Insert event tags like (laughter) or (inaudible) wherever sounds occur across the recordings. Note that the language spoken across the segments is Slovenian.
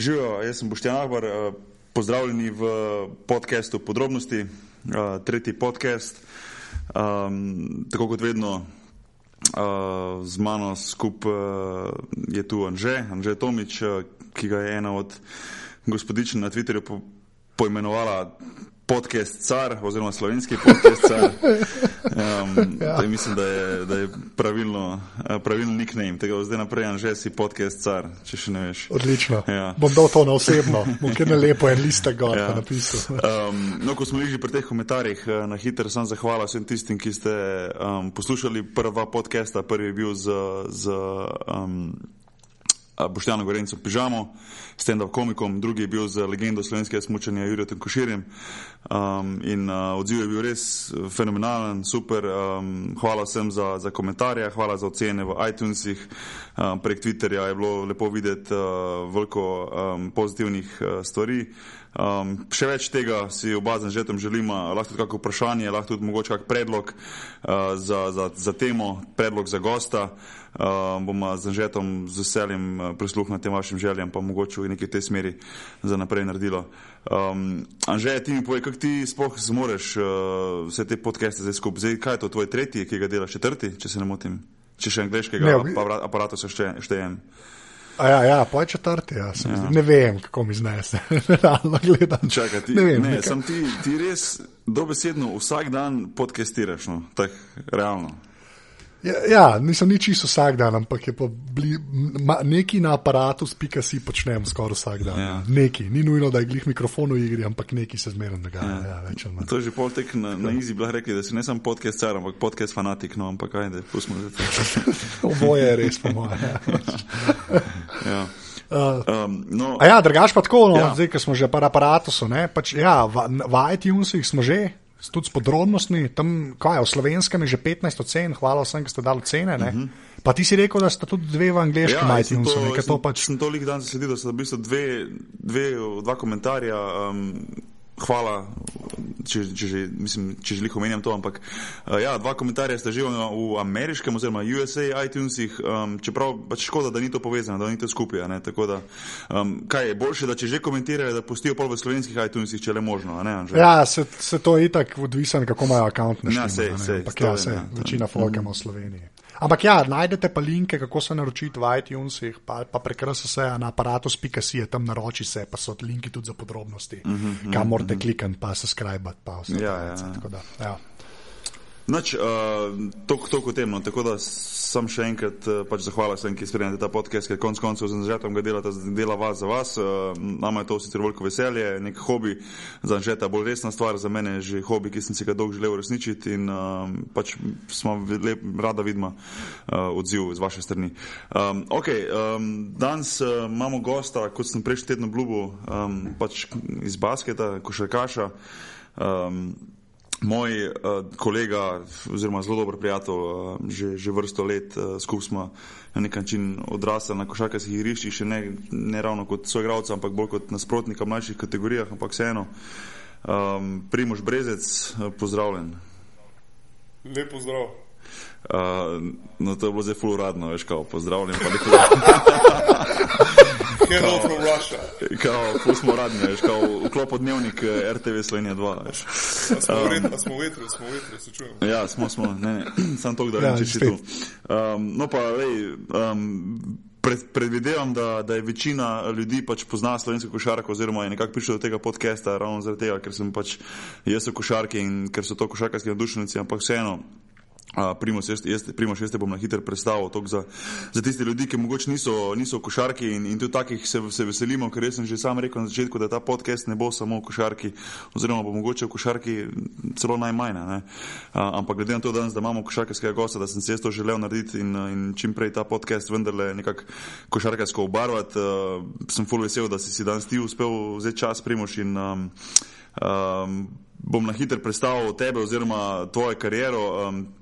Živijo, jaz sem Boštjan Ahbar, uh, pozdravljeni v podkastu Podrobnosti, uh, tretji podcast. Um, tako kot vedno, uh, z mano skupaj uh, je tu Anže, Anže Tomič, uh, ki ga je ena od gospodičen na Twitterju po, poimenovala podcast car oziroma slovenski podcast car. Um, (laughs) ja. Mislim, da je, da je pravilno, eh, pravilno nickname tega. Zdaj naprej je že si podcast car, če še ne veš. Odlično. Ja. Bom dal to na osebno, bom kar ne (laughs) lepo en listek gor ja. napisal. (laughs) Um, no, ko smo bili že pri teh komentarjih, eh, na hitro sem zahvala vsem tistim, ki ste um, poslušali prva podcasta. Prvi je bil z. z um, Boštjano Gorenco Pižamo, stand-up komikom, drugi je bil z legendo slovenskega smučanja Jurjem Koširjem. Um, in uh, odziv je bil res fenomenalen, super. Um, hvala vsem za, za komentarje, hvala za ocene v iTunesih. Um, prek Twitterja je bilo lepo videti uh, veliko um, pozitivnih uh, stvari. Um, še več tega si oba z Anžetom želimo, lahko tudi kakšno vprašanje, lahko tudi mogoče kak predlog uh, za, za, za temo, predlog za gosta. Um, bomo z Anžetom z veseljem uh, prisluhnili tem vašim željam, pa mogoče v neki tej smeri za naprej naredilo. Um, Anže, ti mi povej, kako ti sploh zmoreš uh, vse te podcaste zdaj skupaj? Zdaj, kaj je to tvoj tretji, ki ga delaš četrti, če se ne motim? Če še angliškega ne, aparata se štejem. Šte Ja, ja pa četrti, ja. ja. ne vem, kako mi znese. (laughs) Realno gledam. Čakaj, ti, ne vem, ne, ti, ti res dobesedno vsak dan podcastiraš, no? tak realno. Ja, ja, nisem nič čisto vsak dan, ampak je bli, ma, neki na aparatu, spika si počnem skoraj vsak dan. Ja. Neki, ni nujno, da je glih mikrofon v igri, ampak neki se zmeraj dogaja. Ja. Ja, to je že pol tek na, na izi, bila rekli, da si ne samo podcast car, ampak podcast fanatik, no, ampak ajde, pustimo zdaj to. (laughs) Oboje je res, po mojem. Ja. ja. Uh, um, no, ja, drugač pa tako, no, ja. zdaj, ko smo že par aparatov, pač, ja, v, v iTunesih smo že, tudi s podrobnostmi, tam kaj, v slovenskem je že 15 ocen, hvala vsem, ki ste dali cene. Uh mhm. -huh. Pa ti si rekel, da sta tudi dve v angliškem ja, iTunesu. To, to pač... Sem toliko dan zasledil, da so v bistvu dve, dve, dva komentarja. Um, hvala, če, če, če, mislim, če želim omenjati to. Ampak uh, ja, dva komentarja sta že v ameriškem oziroma USA iTunesih, um, čeprav pač škoda, da ni to povezano, da ni to skupaj. Da, um, kaj je boljše, da če že komentirajo, da pustijo pol v slovenskih iTunesih, če le možno. Ne, ja, se, se to je itak odvisno, kako imajo račun. Ja, se, se, ampak ja, se, ja, večina folka ima v Sloveniji. Ampak ja, najdete pa linke, kako se naročiti v iTunesih, pa, pa prekrasa se na aparatus.si, tam naroči se, pa so linki tudi za podrobnosti, mm -hmm, kam morate mm -hmm. klikati, pa se skrajbati, pa vse. Ja, ja. Tako da, ja. Noč, uh, to kot temno, tako da sem še enkrat uh, pač zahvala vsem, ki spremljate ta podcast, ker konc koncev z Anžetom ga delate, dela vas za vas. Uh, nama je to sicer veliko veselje, nek hobi za Anžeta, bolj resna stvar, za mene je že hobi, ki sem si ga dolgo želel uresničiti in uh, pač smo lep, rada vidimo uh, odziv z vaše strani. Um, ok, um, danes uh, imamo gosta, kot sem prejšnji teden obljubil, um, pač iz basketa, košarkaša. Um, moj uh, kolega, oziroma zelo dober prijatelj, uh, že, že vrsto let uh, skupaj smo na nek način odrasli na košarkarskih igriščih, še ne, ne ravno kot soigralca, ampak bolj kot nasprotnika v mlajših kategorijah, ampak vseeno. Um, Primož Brezec, pozdravljen. Lep pozdrav. Uh, no, to je bilo zelo uradno, veš, kako pozdravljen. Pa nekaj. (laughs) Hello from Russia. Kao, ko smo radni, veš, kao vklop dnevnik eh, RTV Slovenija 2, veš. Smo v retru, smo v retru, smo v retru, se čujemo. Ja, smo, smo, ne, ne, (clears throat) sam to, da ja, reči tu. Um, no pa, lej, um, pred, predvidevam, da, da je večina ljudi pač pozna slovensko košarko oziroma je nekako prišel do tega podcasta ravno zaradi tega, ker sem pač jaz v košarki in ker so to košarkarski nadušenici, ampak vseeno. Primoš, jaz, jaz, primoš, jaz te bom na hitro predstavil za, za tiste ljudi, ki mogoče niso, niso v košarki in, in tudi takih se, se veselimo, ker sem že sam rekel na začetku, da ta podcast ne bo samo v košarki, oziroma bo mogoče v košarki celo najmanj. Ampak glede na to, danes, da imamo košarkarskega gosta, da sem se jaz to želel narediti in, in čim prej ta podcast vendarle nekako košarkarsko obarvati, uh, sem full vesel, da si si danes ti uspel vzeti čas, primoš. In, um, um, bom na hitro predstavil tebe oziroma tvojo kariero. Um,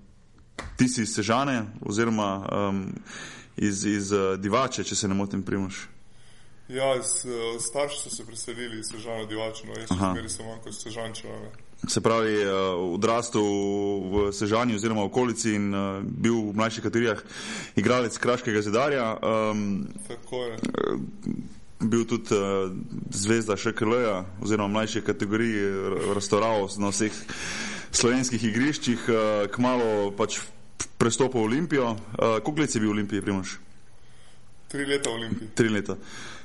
ti si iz Sežane, oziroma um, iz, iz uh, Divače, če se ne motim, primoš. Ja, iz, uh, starši so se preselili iz Sežane Divače, no jaz sem samo kot Sežančeva. Se pravi, uh, odrastel v Sežani oziroma okolici in uh, bil v mlajših kategorijah igralec Kraškega zidarja. Um, Tako je. bil tudi uh, zvezda ŠKL-ja, oziroma mlajše kategorije, restaurav na vseh slovenskih igriščih, uh, kmalo pač prestopil v Olimpijo. Uh, koliko let si bil v Olimpiji, Primož? Tri leta v Olimpiji. Tri leta.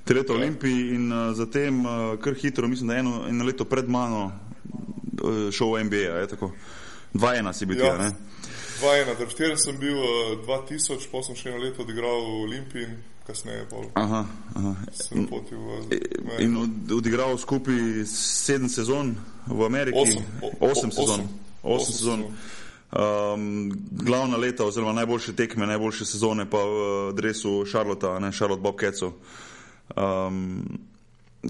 Tri leta v ja. Olimpiji in uh, zatem uh, kar hitro, mislim, da eno, eno leto pred mano uh, šel v NBA, je tako. Dva ena si bil ja. tja, ne? 2-1, ter 4 sem bil uh, 2000, pa sem še eno leto odigral v Olimpiji kasneje pa aha, aha. sem potil v Ameriko. In odigral skupaj 7 sezon v Ameriki? 8 sezon. 8 sezon. Um, glavna leta, oziroma najboljše tekme, najboljše sezone pa v dresu Charlotte, ne Charlotte Bobcatsu. Um,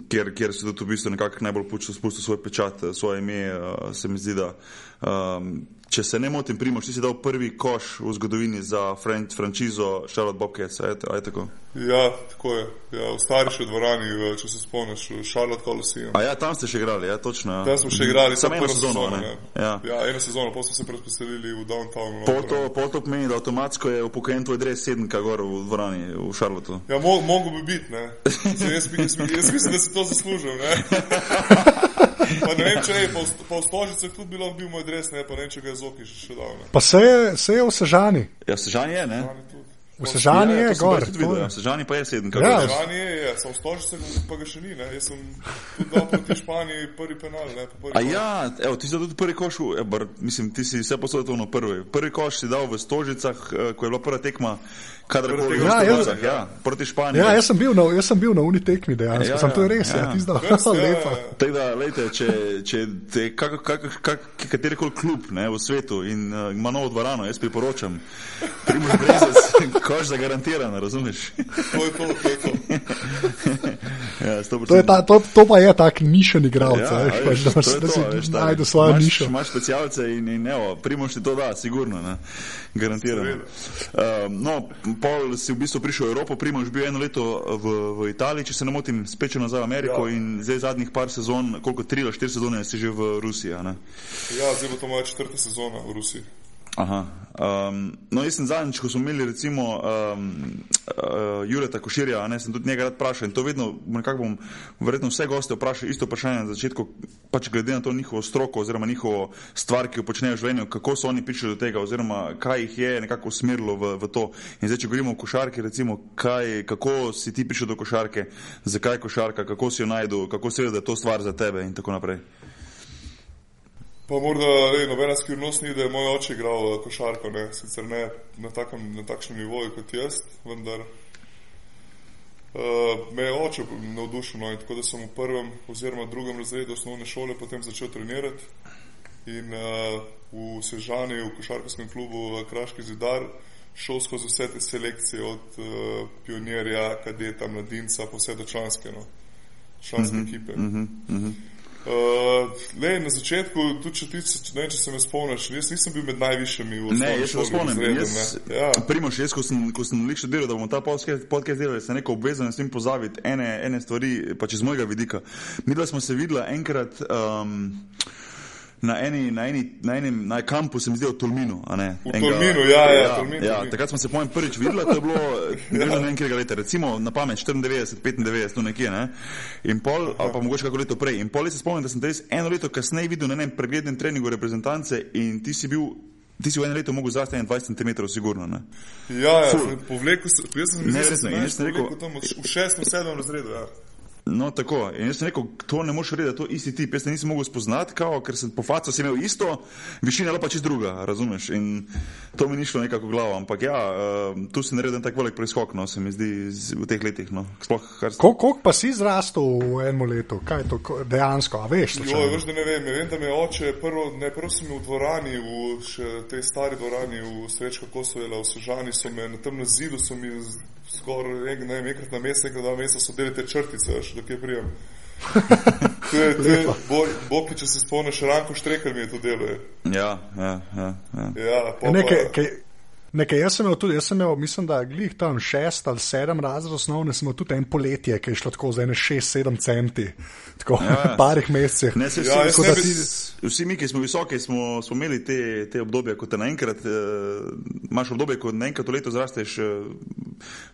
Ker, ker se tudi v bistvu nekako najbolj spustil svoj pečat, svoje ime, uh, se mi zdi, da um, Če se ne motim, Primoš, ti si dal prvi koš v zgodovini za fran franšizo Charlotte Bobcats, je, je tako? Ja, tako je. Ja, v starejši dvorani, če se spomniš, Charlotte Coliseum. A ja, tam ste še igrali, ja, točno. Ja. Tam smo še igrali, samo eno sezono. sezono ja. Ja. ja, eno sezono, potem smo se predpostavili v downtown. Pol to pomeni, da avtomatsko je upokojen tvoj dres sedemka gor v dvorani v Charlotteu. Ja, mo mogo bi biti, ne. Jaz, jaz, jaz mislim, da si to zaslužil, ne. (laughs) Pa ne vem, če je po stožicah tudi bilo, bil moj dres, ne pa ne vem, če ga je zoki še, še dal. Pa se je, se je v Sežani. Ja, Sežani je, ne? V Sežani ja, je, gor. Ja, Sežani pa je sedem, ja. je. Sežani je, je, sem v stožicah, pa ga še ni, ne? Jaz sem tudi dal proti Španiji prvi penal, ne? Prvi A ja, evo, ti si tudi prvi koš, e, bar, mislim, ti si vse posodil na prvi. Prvi koš si dal v stožicah, eh, ko je bila prva tekma kadarkoli ja, jaz, ja, proti Španiji. Ja, jaz sem bil na, jaz sem bil na unitekmi, dejansko. Ja, ja, to je res, ja, ja. ti zdaj zelo lepo. Tako da, lejte, če, če te kak, kak, kak, katerikoli klub ne, v svetu in uh, ima novo dvorano, jaz priporočam. Primož Brezec, (laughs) koš zagarantiran, razumeš? To je to, to je to. ja, to, je ta, to, to pa je tak nišen igralec, ja, veš, veš, da, da, da si najde svojo nišo. Imaš specialce in, in evo, Primož ti to da, sigurno, ne, garantirano. Um, no, pol si v bistvu prišel v Evropo, primož bil eno leto v, v Italiji, če se ne motim, spečel nazaj v Ameriko ja. in zdaj zadnjih par sezon, koliko tri ali štiri sezone si že v Rusiji. Ja, zdaj bo to moja četrta sezona v Rusiji. Aha. Um, no, jaz sem zadnjič, ko smo imeli recimo um, uh, Jureta Koširja, ne, sem tudi njega rad vprašal in to vedno, nekako bom verjetno vse goste vprašal isto vprašanje na začetku, pač glede na to njihovo stroko oziroma njihovo stvar, ki jo počnejo v življenju, kako so oni prišli do tega oziroma kaj jih je nekako usmerilo v, v to. In zdaj, če govorimo o košarki, recimo, kaj, kako si ti prišel do košarke, zakaj košarka, kako si jo najdu, kako si vedel, da je to stvar za tebe in tako naprej. Pa morda ej, nobena skrivnost ni, da je moj oče igral eh, košarko, ne? sicer ne na, takem, na takšnem nivoju kot jaz, vendar uh, me je oče navdušil. No? Tako da sem v prvem oziroma drugem razredu osnovne šole potem začel trenirati in uh, v Sežani, v košarkarskem klubu Kraški zidar, šel skozi vse te selekcije od uh, pionirja, kadeta, mladinca, pa vse do članske, no? članske uh mhm, -huh, ekipe. Uh -huh, uh -huh. Uh, le, na začetku, tudi če, ti, ne, če se me spomniš, jaz nisem bil med najvišjimi v svetu. Ne, jaz se spomnim. Ja. Primoš, jaz, ko sem, ko sem lično delal, da bomo ta podcast delali, sem rekel, obvezan s tem pozaviti ene, ene stvari, pa če z mojega vidika. Mi dva smo se videla enkrat. Um, na, eni, na, eni, na enem na kampu, se mi zdi, v Tolminu. V Tolminu, ja, ja, ja, Tolminu, ja. Takrat smo se pojem prvič videli, to je bilo ne vem, nekaj leta, recimo na pamet 94, 95, tu nekje, ne? in pol, Aha. ali pa mogoče kako leto prej. In pol se spomnim, da sem te res eno leto kasneje videl na enem preglednem treningu reprezentance in ti si bil. Ti si v enem letu mogel zrasti 21 cm, sigurno. Ne? Ja, ja povlekel sem se, jaz sem rekel, v šestem, sedmem razredu. Ja. No, tako. In jaz sem rekel, to ne moreš reči, da je to isti tip. Jaz nisem mogel spoznati, kao, ker sem po facu imel isto, višina je pa čist druga, razumeš? In to mi ni šlo nekako v glavo. Ampak ja, uh, tu se naredi tak velik preskok, no, se mi zdi v teh letih. No. Sploh, kar... Koliko pa si zrastel v enem letu? Kaj je to dejansko? A veš, jo, veš, da ne vem. Ne vem, da me oče prvo, ne prosim v dvorani, v tej stari dvorani v Srečko Kosovela, v Sožani so me na tem zidu, so mi skoraj ne vem, enkrat na mesec, enkrat na mesec so delite črtice, še do kje prijem. (laughs) Boki, če se spomniš, Ranko Štrekar mi je to delo. Ja, ja, ja. ja. ja pa, nekaj, kaj, Nekaj, jaz sem imel tudi, jaz sem imel, mislim, da glih tam šest ali sedem razredov osnovne, smo tudi en poletje, ki je šlo tako za ene šest, sedem centi, tako v ja, ja. (laughs) parih mesecih. Ne, se, ja, vsi, vsi, ti... vsi mi, ki smo visoki, smo, smo imeli te, te obdobje, ko te naenkrat, uh, imaš obdobje, ko naenkrat v letu zrasteš uh,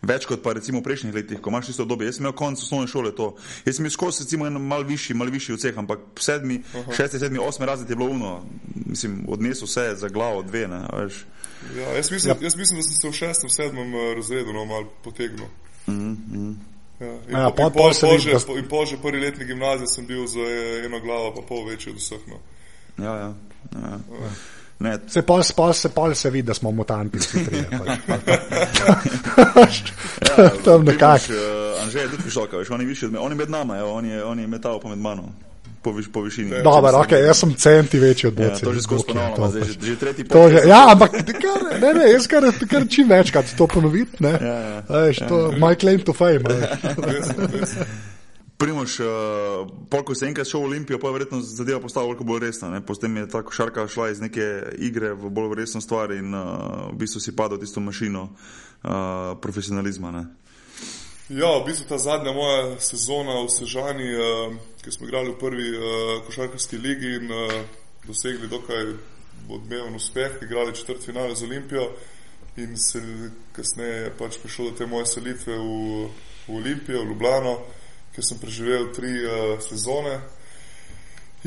več kot pa recimo v prejšnjih letih, ko imaš isto obdobje. Jaz sem imel konec osnovne šole to. Jaz sem imel skozi recimo en mal višji, mal višji od vseh, ampak sedmi, uh -huh. šesti, sedmi, osmi razred je bilo uno, mislim, odnesel vse za glavo, dve, ne, veš. Ja, jaz, mislim, ja. jaz mislim, da sem se v šestem, sedmem eh, razredu no, malo potegnil. Mm -hmm. Ja, in, ja, po, in, pol, pol, že, da... in pol že prvi letni gimnazij sem bil z eno glavo, pa pol večji od vseh. No. Ja, ja. ja. ja. Ne. Se pol, pol, se pol se vidi, da smo mutanti. Tam (laughs) nekako. Uh, Anže je tudi prišel, veš, on je višji od mene, on je med nama, jo, on, je, on je metal pa med mano. Po, viš, po višini. Dobar, okay, jaz sem centi večji od tega. Ja, to že skozi ponovno, zdaj že, že tretji pot. Ja, ampak kar, ne, ne, jaz kar, kar čim večkrat to ponovim. Ja, ja, ja, to ja. my claim to fame. (laughs) Primoš, uh, pol, ko si enkrat šel v Olimpijo, pa je verjetno zadeva postala veliko bolj resna. Potem je ta košarka šla iz neke igre v bolj resno stvar in uh, v bistvu si padel tisto mašino uh, profesionalizma. Ne? Ja, v bistvu ta zadnja moja sezona v Sežani, uh, ki smo igrali v prvi uh, košarkarski ligi in uh, dosegli dokaj odmeven uspeh, igrali četrt finale z Olimpijo in se kasneje pač prišlo do te moje selitve v, v Olimpijo, v Ljubljano kjer sem preživel tri uh, sezone.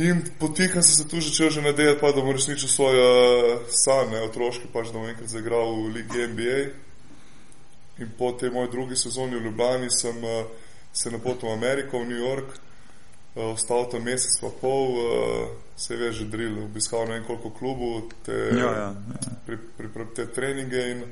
In potikam se tu začel že nadejati, pa, da bom resničil svoj uh, san, ne, otroški, pač, da bom enkrat zaigral v Ligi NBA. In po tej moji drugi sezoni v Ljubljani sem uh, se napotil v Ameriko, v New York, ostal tam mesec pa pol, uh, se je že dril, obiskal ne vem koliko klubov, te, ja, ja, ja. Pri, pri, pri, te treninge in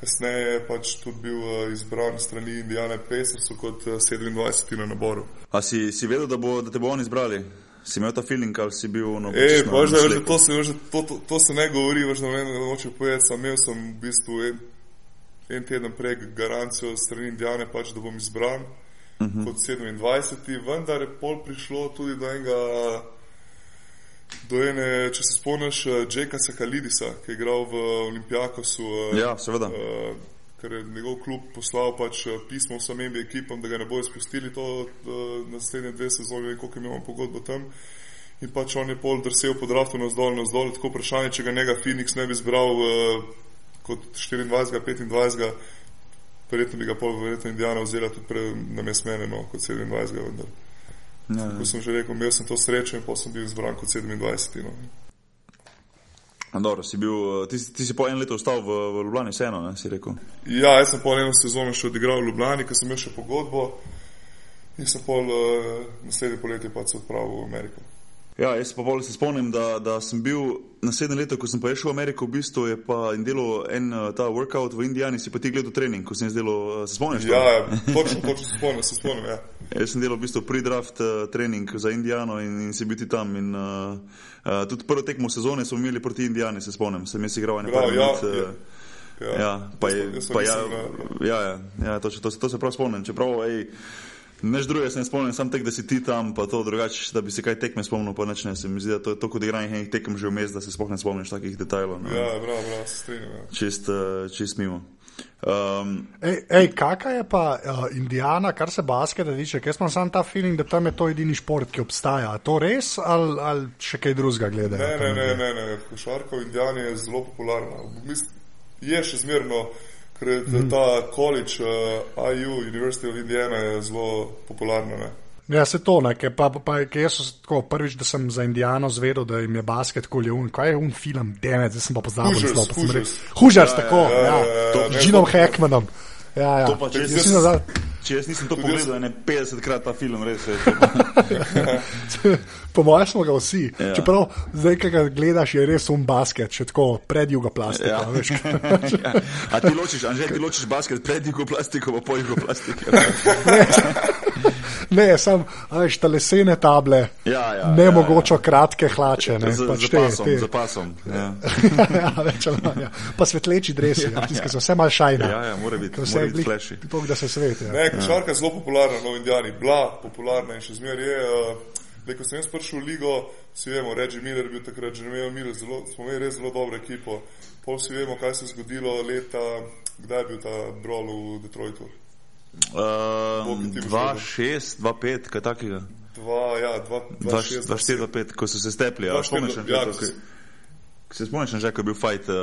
kasneje je pač tudi bil uh, izbran strani Indijane Pacers kot uh, eh, 27. na naboru. A si, si vedel, da, bo, da te bo on izbrali? Si imel ta feeling, ali si bil na vrhu? Pač, to, to, to, to se ne govori, več na meni noče povedati. Imel sem v bistvu en, en teden prej garancijo strani Indijane, pač, da bom izbran uh mhm. -huh. kot 27. Vendar je pol prišlo tudi do enega do ene, če se spomniš, uh, Jaka Sakalidisa, ki je igral v Olimpijakosu. Uh, ja, seveda. Uh, ker je njegov klub poslal pač pismo vsem MBA ekipam, da ga ne bojo spustili to uh, naslednje dve sezoni, koliko imamo pogodbo tam. In pač on je pol drsel po draftu na zdol, na zdol, tako vprašanje, če ga njega Phoenix ne bi zbral uh, kot 24, 25, verjetno bi ga pol verjetno Indijana vzela tudi pre, na mene, no, kot 27, vendar. Ja, ja. Kot sem že rekel, imel sem to srečo in pa sem bil izbran kot 27. No. Dobro, si, bil, ti, ti si po enem letu ostal v, v Ljubljani, vseeno, ne si rekel? Ja, jaz sem po eno sezono še odigral v Ljubljani, ker sem imel še pogodbo in sem pol uh, naslednje poletje pa se odpravil v Ameriko. Ja, jaz pa bolj se spomnim, da, da sem bil naslednje leto, ko sem pa šel v Ameriko, v bistvu je pa in delal en uh, ta workout v Indijani, si pa ti gledal trening, ko sem delal, uh, se spomniš? Ja, ja, točno, točno se spomnim, se spomnim, ja. Jaz sem delal v bistvu pre-draft uh, trening za Indijano in, in si bil ti tam in uh, uh, tudi prvo tekmo sezone smo imeli proti Indijani, se spomnim, sem jaz igral nekaj ja, minut. Ja, uh, ja. Ja, pa je, pa ja, ja, ja, ja, to, to, to se prav spomnim. Čeprav, ej, Neš druge se ne spomnim, sam tek, da si ti tam, pa to drugače, da bi se kaj tekme spomnil, pa neč ne. Se mi zdi, da to je to kot igranje enih tekem že vmes, da se sploh ne spomniš takih detajlov. No. Ja, prav, prav, se strinjam. Ja. Čist, uh, čist mimo. Um, ej, ej, kakaj je pa uh, Indijana, kar se basketa tiče? Jaz imam samo ta feeling, da tam je to edini šport, ki obstaja. Je to res ali, ali še kaj drugega gledajo? Ne, ne, ne, ne, ne. Košarka v Indijani je zelo popularna. Je še zmerno ker je mm. ta college, uh, IU, University of Indiana, je zelo popularna. Ne? Ja, se to, ne, ker pa, pa jaz sem tako prvič, da sem za Indijano zvedel, da jim je basket kol je un, kaj je un film, demet, zdaj sem pa pozabil, da sem pa rekel. Hužars, tako, ja, ja, ja, ja, z Jinom Hackmanom. Ja, ja. Pa, če, jaz, jaz, jaz, če jaz nisem to pogledal, je 50 krat ta film, res je. (laughs) po mojem smo ga vsi. Ja. Čeprav zdaj, ki ga gledaš, je res un basket, še tako pred jugo plastiko. Ja. (laughs) ja. A ti ločiš, Anže, ti ločiš basket pred jugo plastiko, pa po jugo plastiko. Ne, sem, veš, ta lesene table, ja, ja, ne ja, mogoče ja. kratke hlače. Ne, z, pač te, pasom, te. pasom, ja. (laughs) ja, več, ja. Pa svetleči dresi, ja, ja, ja. so vse mal šajne. Ja, ja, mora biti, vse je flashy. Da se svet. Ja. Ne, košarka je zelo popularna no, v Indijani, bila popularna in še zmeraj je. Uh, Da, ko sem jaz prišel v ligo, si vemo, Reggie Miller je bil takrat že imel Miller, zelo, smo imeli res zelo dobro ekipo. Pol si vemo, kaj se je zgodilo leta, kdaj je bil ta brol v Detroitu. 2-6, 2-5, kaj takega? 2-4, ja, 2-5, ko so se stepli, ali spomniš? Ja, Se spomniš, že ko je bil fight, uh,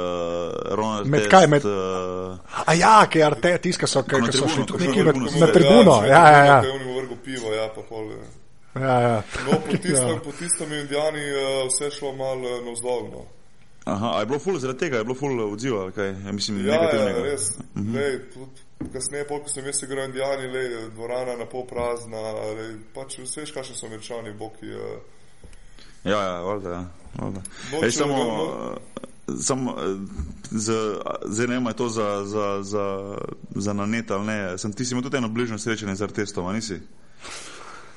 Ronald? Med test, kaj? Med... Uh, A ja, ki je arte, tiska so, ki so šli tudi neki na na tribuno. Ja, ja, ja. On vrgel pivo, ja, pa pol. je. ja, ja. No, po tistem, po tistem Indijani uh, vse šlo malo uh, navzdol. No. aha, je bilo ful zaradi tega, je bilo ful odziva, kaj? Ja, mislim, Ja, ja, negativnega. res. Uh -huh. lej, tudi kasneje, pol, ko sem jaz igral Indijani, lej, dvorana na pol prazna, lej, pač veš, kakšni so američani, boki. Uh, Ja, ja, valjda, ja. Ej, samo, eh, samo eh, z- zdaj ne vem, je to za, za, za, za na net ali ne. Sem, ti si imel tudi eno bližnjo srečanje z artestom, a nisi?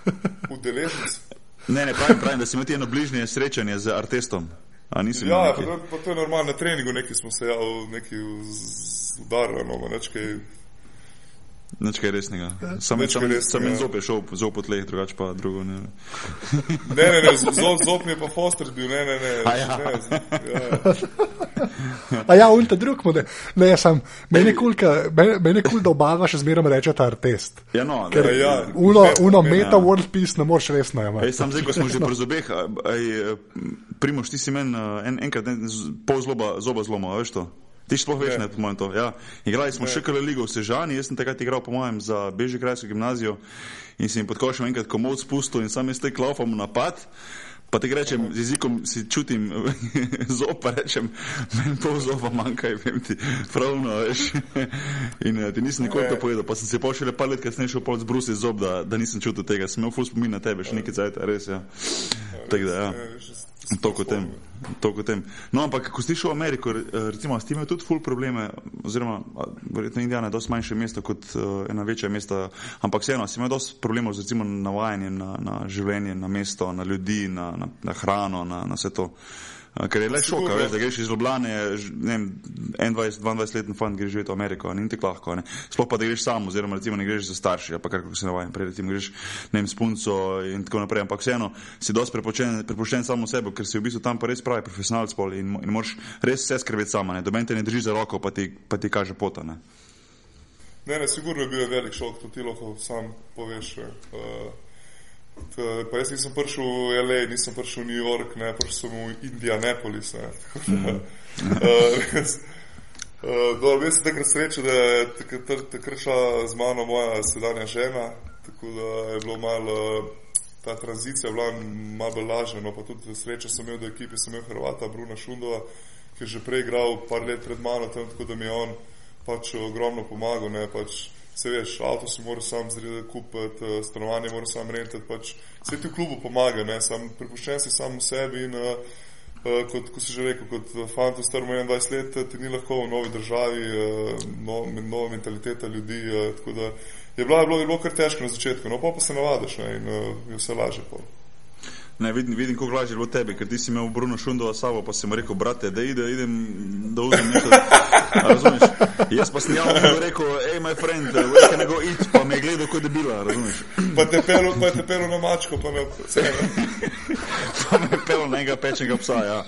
(laughs) udeleženci. Ne, ne, pravim, pravim, da si imel ti eno bližnje srečanje z artestom. A imel Ja, pa, nekaj? to- pa to je normalno, na treningu neki smo se ja, neki udarili, no, neč kaj. Nič kaj resnega. Sam, en ja. zop je šel, zop po tleh, drugače pa drugo ne. Ne, ne, ne, zop, zop mi je pa Foster bil, ne, ne, ne. A ja. ne z- ja. A ja, ulta drug model. Ne, jaz sem, meni je kul, je kul, da oba še zmeraj rečeta artest. Ja, no, Ker ne, ja. uno, uno ne, meta ja. world peace ne moreš resno imeti. Ej, sam zdaj, ko smo že pri zobeh, eh, primoš, ti si meni en, enkrat en, pol zloba, zoba zloma, veš to? Ti sploh veš, ne, Ne. po mojem to. Ja. Igrali smo še kale ligo v Sežani, jaz sem takrat igral, po mojem, za Bežigrajsko gimnazijo in sem jim pod košem enkrat komod spustil in sam jaz te klaufam v napad. Pa ti rečem, z jezikom si čutim (laughs) zob, pa rečem, meni pol zoba manjka, vem ti, pravno, veš. (laughs) In eh, ti nisem nikoli to povedal, pa sem se pošele par let kasneje šel pol zbrusi zob, da, da nisem čutil tega, sem imel ful spomin na tebe, še nekaj cajta, res, ja. Tako da, ja. Ne, veš, s- To kot tem. To kot tem. No, ampak ko si šel v Ameriko, re- recimo, s tem imajo tudi ful probleme, oziroma verjetno Indijana je dosti manjše mesto kot uh, ena večja mesta, ampak vseeno, si imel dosti problemov z recimo navajanjem na, na življenje, na mesto, na ljudi, na, na, na hrano, na, na vse to. Uh, ker je le Sigurno. veš, da greš iz Ljubljane, ž- ne vem, 21-22 leten fant greš živeti v Ameriko, ni tako lahko, ne. Sploh pa da greš sam, oziroma recimo ne greš za starši, pa kar se navajen, prej recimo greš, ne vem, s punco in tako naprej, ampak vseeno si dosti prepuščen, prepuščen samo sebi, ker si v bistvu tam pa res pravi profesionalc pol in, in moraš res vse skrbeti sama, ne, doben te ne drži za roko, pa ti, pa ti kaže pota, ne. Ne, ne, sigurno je bil velik šok, to ti lahko sam poveš. Uh, t, pa jaz nisem prišel v LA, nisem prišel v New York, ne, prišel sem v Indianapolis. Ne, (laughs) tako da, uh, (laughs) res, uh, dobro, jaz sem takrat srečen, da je takrat- šla z mano moja sedanja žena, tako da je bilo malo. Ta tranzicija bila malo lažja, no pa tudi srečo sem imel, da ekipi sem imel Hrvata Bruna Šundova, ki je že prej igral par let pred mano tam, tako da mi je on pač ogromno pomagal, ne, pač se veš, avto si moraš sam zrediti, kupiti, eh, stanovanje moraš sam rentati, pač vse ti v klubu pomaga, ne, sam prepuščen si sam sebi in uh, uh, kot, kot si že rekel, kot fant v starom 21 let, ti ni lahko v novi državi, uh, no, nova mentaliteta ljudi, uh, tako da je bilo, je bilo, je bilo kar težko na začetku, no pa pa se navadiš ne, in je vse lažje. Pol. Ne, vidim, vidim kako lažje je bilo tebi, ker ti si imel Bruno Šundova sabo, pa si mu rekel, brate, da ide, idem, da vzem nekaj. Razumeš? Jaz pa sem javno rekel, hej, my friend, where can I go eat, pa me je gledal kot debila, razumeš? Pa te pelo, pa te pelo na mačko, pa na vse. ne. (laughs) Pa me je pel na enega pečnega psa, ja.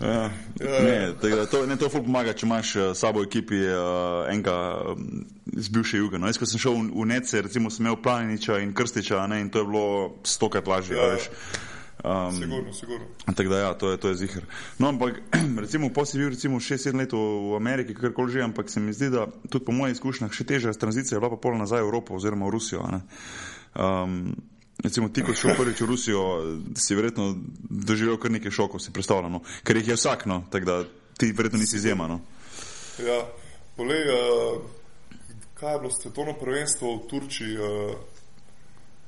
ja. Ne, tako da to, ne, to ful pomaga, če imaš eh, sabo ekipi uh, enega um, iz bivše juge. No, jaz, ko sem šel v, v Nece, recimo sem imel Planiniča in Krstiča, ne, in to je bilo stokrat lažje, ja. Ja. veš. Um, Sigurno, sigurno. Tako da, ja, to je, to je zihar. No, ampak, (clears throat) recimo, pa si bil recimo 6-7 let v Ameriki, karkoli že, ampak se mi zdi, da tudi po mojih izkušnjah še težja tranzicija je bila pa pol nazaj v Evropo oziroma v Rusijo. Um, recimo, ti, ko si šel prvič v Rusijo, si verjetno doživel kar nekaj šokov, si predstavljamo, ker jih je vsak, no, tako da ti verjetno nisi izjema. No. Ja, polej, uh, kaj je bilo svetovno prvenstvo v Turčiji? Uh,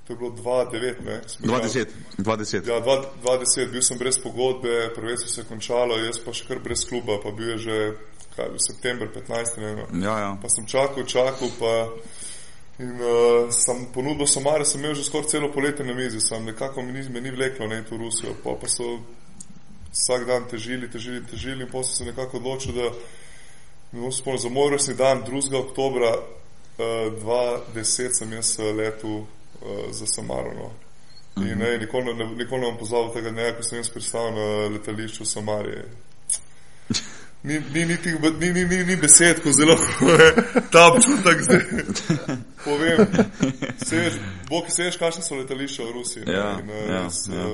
to je bilo 2009, ne? Smo igrali- 20, 20. Ja, 2010, bil sem brez pogodbe, prvenstvo se je končalo, jaz pa še kar brez kluba, pa bil je že, kaj bil, september 15, ne vem. Ja, ja. Pa sem čakal, čakal, pa in uh, sem ponudbo Samare, sem imel že skoraj celo poletje na mizi, sem nekako mi ni, me ni vleklo ne, to Rusijo, pa, pa so vsak dan težili, težili, težili in potem sem se nekako odločil, da ne bom spomnil, za moj rojstni dan, 2. oktobra uh, 2010 sem jaz eh, letel uh, za Samaro. No. In ne, nikoli ne, nikoli ne bom pozabil tega dne, ko sem jaz pristal na letališču v Samariji. ni, ni, ni, ni, ni, ni, ni besed, ko zelo ta občutek zdaj. Povem, bog se veš, kakšne so letališča v Rusiji. Ja, in, ja, res, ja.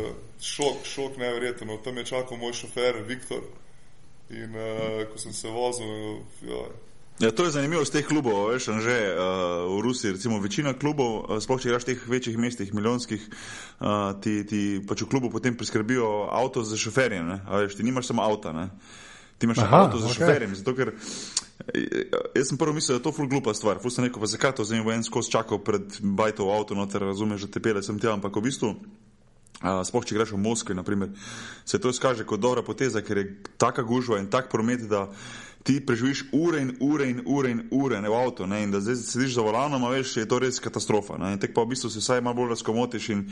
Šok, šok nevreten. No, tam je čakal moj šofer Viktor. In uh, ko sem se vozil, ja, Ja, to je zanimivo z teh klubov. Veš, že, uh, v Rusiji, recimo, večina klubov, uh, sploh če greš v teh večjih mestih, milijonskih, uh, ti, ti pač v klubu potem priskrbijo avto za šoferje. Veš, ti nimaš samo avta, ne? ti imaš Aha, avto za okay. šoferje. Zato, ker, jaz sem prvo mislil, da je to ful glupa stvar. Ful sem rekel, zakaj to zdaj en skos čakal pred bajto avto, no, ter razumeš, da te pele sem tja, ampak v bistvu. Uh, sploh če greš v Moskvi, se to izkaže kot dobra poteza, ker je taka gužva in tak promet, da ti preživiš ure in ure in ure in ure ne, v avtu ne, in da zdaj sediš za volanom, veš, je to res katastrofa. Ne, tek pa v bistvu se vsaj malo bolj razkomotiš in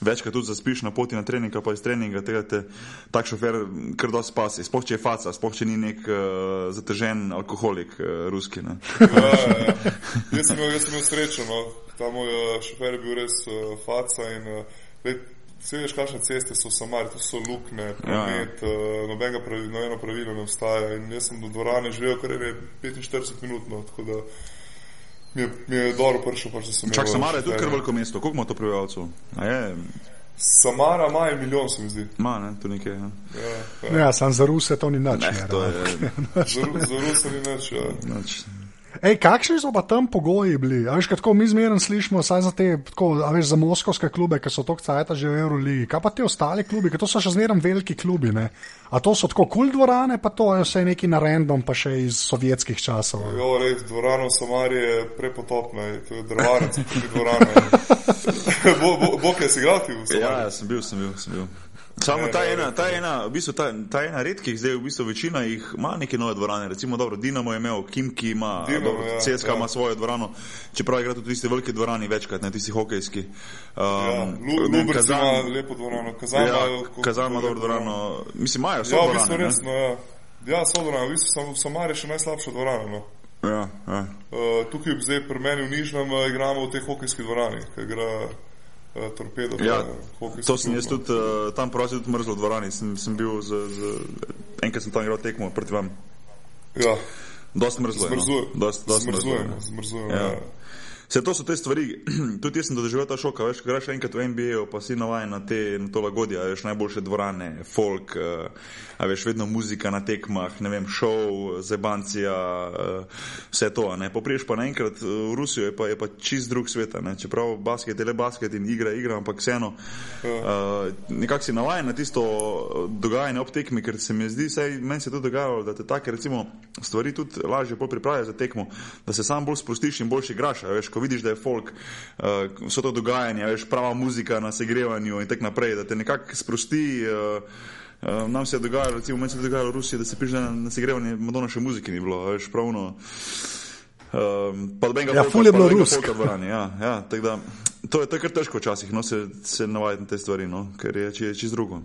večkrat tudi zaspiš na poti na trening, pa iz treninga tega te tak šofer kar dosti spasi. Sploh če je faca, sploh če ni nek uh, zatežen alkoholik uh, ruski. Ja, ja, ja. Jaz sem imel srečo, no. ta moj uh, šofer je bil res uh, faca in uh, Vse veš, kakšne ceste so samari, to so lukne, promet, ja, ja. nobenega pravila, nobeno pravilo ne obstaja. In jaz sem do dvorane živel kar je 45 minut, no, tako da mi je, mi je dobro prišel, pač, da sem. Čak, Samara je tudi kar veliko mesto, koliko ima to prebivalcev? Samara ima je milijon, se mi zdi. Ma, ne, to nekaj. Ja, ja, ja. ja sam za Ruse to ni nič. Ne, ne, to je. (laughs) za, za Ruse ni nič, ja. Nič. Ej, kakšni so pa tam pogoji bili? Veš, tako, mi zmerno slišimo za te, tako, veš, za moskovske klube, ki so tako cajta že v Euroligi. Kaj pa ti ostali klubi, ki so še zmerno veliki klubi? Ne? A to so tako kul dvorane, pa to je vse neki na random, pa še iz sovjetskih časov. Ja, res, dvorano Samari je prepotopna, to je drvarec, tudi dvorana. Bog (laughs) bo, bo, je si igral ti v Samari? Ja, ja, sem bil, sem bil, sem bil. Samo ta ena, ta ena, v bistvu ta, ta ena redkih, zdaj v bistvu večina jih ima neke nove dvorane. Recimo, dobro, Dinamo je imel, Kimki ima, dobro, ja, CSK ja. ima svojo dvorano, čeprav igra tudi tiste velike dvorane večkrat, ne tisti hokejski. Um, ja, Lubrc ima lepo dvorano, Kazan ja, ima Kazan dvorano. dvorano. Mislim, imajo svojo ja, dvorano. Ja, v bistvu resno, ja. Ja, so dvorano, v bistvu sem, Samar je še najslabša dvorana. No. Ja, ja. Uh, tukaj zdaj pri meni v Nižnem uh, igramo v tej hokejski dvorani, ki igra torpedo. Ja, to sem jaz tudi uh, tam prosil, tudi mrzlo v dvorani. Sem, sem bil z, z, enkrat sem tam igral tekmo proti vam. Ja. Dost mrzlo. Zmrzuje. No? Dost, dost zmrzuje. Zmrzuje. Ja. Ja. Vse to so te stvari, (clears throat) tudi jaz sem doživel ta šok, veš, greš enkrat v NBA, pa si navajen na te na to lagodje, veš, najboljše dvorane, folk, uh, a veš, vedno muzika na tekmah, ne vem, šov, zebancija, uh, vse to, ne. Popriješ pa naenkrat eh, v Rusijo, je pa, je pa čist drug svet, ne. Čeprav basket je le basket in igra, igra, ampak vseeno, uh, nekako si navajen na tisto dogajanje ob tekmi, ker se mi zdi, sej meni se to dogajalo, da te take, recimo, stvari tudi lažje pripravijo za tekmo, da se sam bolj sprostiš in boljši igraš, veš, ko vidiš, da je folk, uh, vse to dogajanje, veš, prava muzika na segrevanju in tako naprej, da te nekako sprosti. Uh, uh, nam se je dogajalo, recimo, meni se je dogajalo v Rusiji, da se piše na, na segrevanje, Madonna še muzike ni bilo, veš, pravno. Um, pa da bi ga lahko videl, da je bilo dvorani. Ja, ja, da, to je kar težko včasih, no, se, se navaditi na te stvari, no, ker je čez či drugo.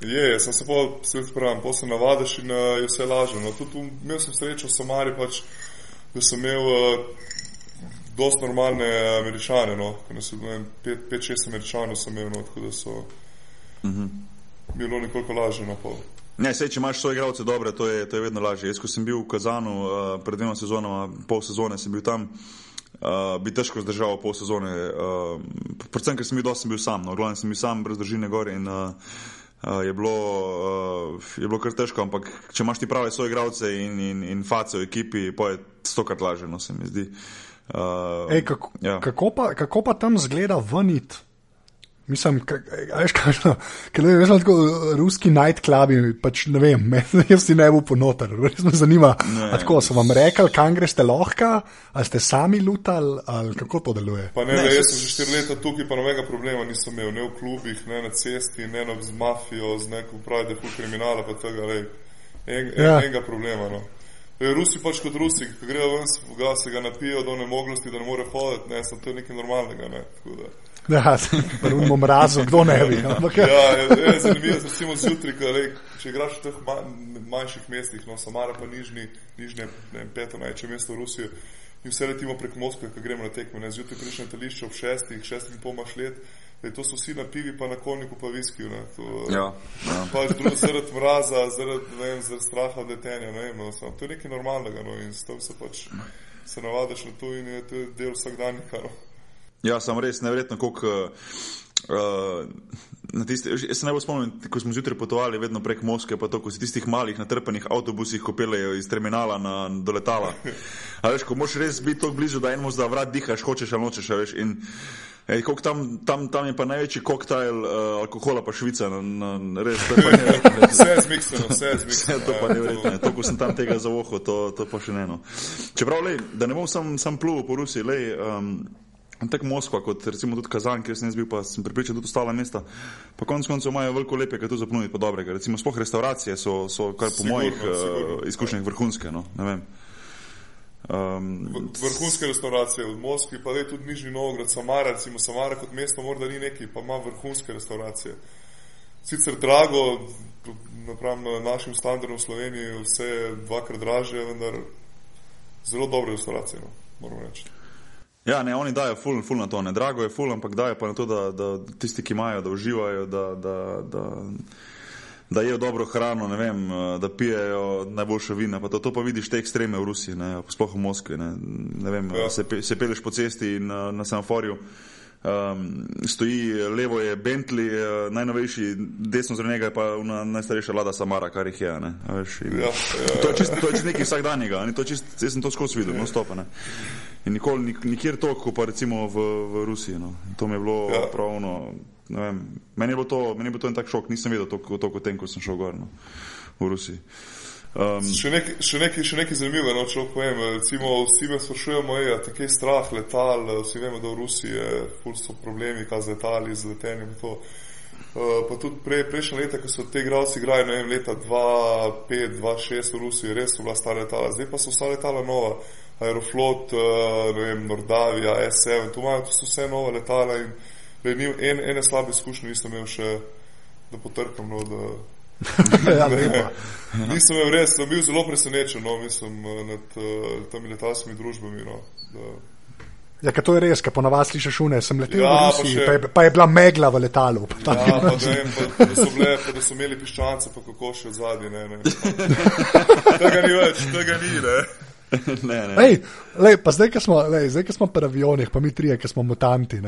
Je, jaz sem se pa vse spravil, pa se navadiš in uh, je vse lažje. No, tudi imel sem srečo v Samari, pač, da sem imel uh, dosti normalne američane, no, pet, pet, šest američanov sem imel, no, tako da so uh mhm. -huh. bilo nekoliko lažje na pol. Ne, sej, če imaš svoje igralce dobre, to je, to je vedno lažje. Jaz, ko sem bil v Kazanu uh, pred dvema sezonama, pol sezone sem bil tam, uh, bi težko zdržal pol sezone. Uh, predvsem, ker sem bil dosti bil sam, no, glavno sem bil sam brez družine gor in uh, uh, je, bilo, uh, je bilo kar težko, ampak če imaš ti prave svoje igralce in, in, in face v ekipi, pa je stokrat lažje, no, se mi zdi. Uh, Uh, Ej, kako, ja. kako, pa, kako pa tam zgleda vnit? Mislim, veš, (laughs) kaj je to? Ker ne vem, tako ruski nightclubi, pač ne vem, (laughs) jaz si ne bo ponotar, (laughs) res me zanima. Ne, tako so vam rekli, kam greste lahko, ali ste sami lutali, ali kako to deluje? Pa ne, ne, ne jaz sem že štiri leta tukaj, pa nobenega problema nisem imel, ne v klubih, ne na cesti, ne z mafijo, z neko pravi, da je kriminala, pa tega, ne, en, ja. enega problema. No. Rusi pač kot Rusi, ki grejo ven, ga se ga napijo do nemoglosti, da ne more hoditi, ne, sem to nekaj normalnega. Ne, Ja, (laughs) prvo mrazu, kdo ne bi. ja, je, je zanimivo, recimo zjutraj, če igraš v teh manjših mestih, no, Samara pa nižni, nižne, ne peto največje mesto v Rusiji, in vse letimo prek Moskve, ko gremo na tekme, zjutraj prideš na tališče ob šestih, šestih in pol imaš let, Da to so vsi na pivi, pa na konjiku, pa viski. Ja, ja. Pač zaradi mraza, zaradi, vem, zaradi straha od letenja. No, to je nekaj normalnega no, in s tem se pač se navadiš na to in je to del vsakdanjika. No. Ja, sem res nevrjetno, koliko. Uh, tisti, jaz se najbolj spomnim, ko smo zjutraj potovali vedno prek Moskve, pa to, ko si tistih malih natrpanih avtobusih, ko pelejo iz terminala na, do letala. A veš, ko moš res biti tako blizu, da enemu zda vrat dihaš, hočeš ali nočeš, veš. In, Ej, tam, tam, tam je pa največji koktajl uh, alkohola, pa Švica. Na, na, res, (laughs) vse je zmiksano, vse je zmiksano. To pa ne verjetno. To, ko sem tam tega zavohal, to, to pa še ne eno. Čeprav, lej, da ne bom sam, sam plul po Rusiji, lej, um, Tako Moskva, kot recimo tudi Kazan, kjer sem jaz bil, pa sem pripričan, tudi ostala mesta. Pa konec koncev imajo veliko lepega tu zapnuditi, pa dobrega. Recimo sploh restauracije so, so kar po sigurno, mojih uh, izkušnjah vrhunske. No? Um, vrhunske restauracije v Moskvi, pa je tudi Nižni Novograd, Samara, recimo Samara kot mesto morda ni neki, pa ima vrhunske restauracije. Sicer drago, napravim našim standardom v Sloveniji, vse je dvakrat draže, vendar zelo dobre restauracije, no, moram reči. Ja, ne, oni dajo ful, ful na to, ne drago je ful, ampak dajo pa na to, da, da tisti, ki imajo, da uživajo, da, da, da, da jejo dobro hrano, ne vem, da pijejo najboljše vina. Pa to, to pa vidiš te ekstreme v Rusiji, ne, sploh v Moskvi. Ne, ne vem, ja. se, se peleš po cesti na, na semaforju. Um, stoji levo je Bentley, uh, najnovejši, desno zraven njega je pa najstarejša vlada Samara, kar jih je. Veš, in, ja, ja, to je čisto čist nekaj vsakdanjega, jaz sem to skozi videl, no stopa. In nikoli, nik, nikjer toliko, pa recimo v, v Rusiji. No. To mi je bilo ja. pravno. Meni je bilo to, meni je bilo to en tak šok, nisem vedel toliko, toliko o tem, ko sem šel gor no, v Rusiji. Um, še nekaj nek, nek zanimivega, no, če lahko povem. Recimo, vsi me sprašujemo, je tako strah letal, vsi vemo, da v Rusiji je so problemi, kaj z letali, z letenjem. Uh, pa tudi pre, prejšnje leta, ko so te igralci igrali, ne vem, leta 2005, 2006 v Rusiji, res so bila stara letala, zdaj pa so vsa letala nova. Aeroflot, uh, vem, Nordavija, S7, tu imajo to vse nove letala in le, ni, en, ene slabe izkušnje nisem imel še, da potrkam. No, da, (laughs) ja, nisem imel res, sem bil zelo presenečen no, mislim, nad uh, temi letalskimi družbami. No, da, Ja, to je res, ker ponavadi slišiš šune, sem letel ja, v Rusiji, pa, še... pa, je, pa je bila megla v letalu. Pa ja, pa vem, pa, pa, da, so bile, pa, da so imeli piščance, pa kako še od zadnje. Tega ni več, tega ni. Ne. ne, ne. Lej, lej, pa zdaj, ki smo, smo pri avionih, pa mi trije, ki smo mutanti.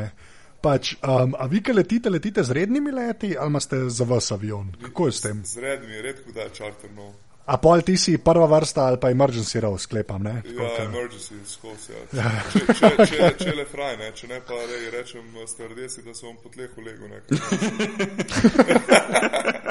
Pač, um, a vi, ki letite, letite z rednimi leti ali imate za vas avion? Kako je s tem? Z rednimi, redko da čarterno. A pol ti si prva vrsta ali pa emergency row, sklepam. Ne? Ja, emergency, skozi. Ja. Ja. (laughs) Če, če, če, če le fraj, ne? če ne pa rej, rečem stardesi, da sem po tlehu legu. (laughs)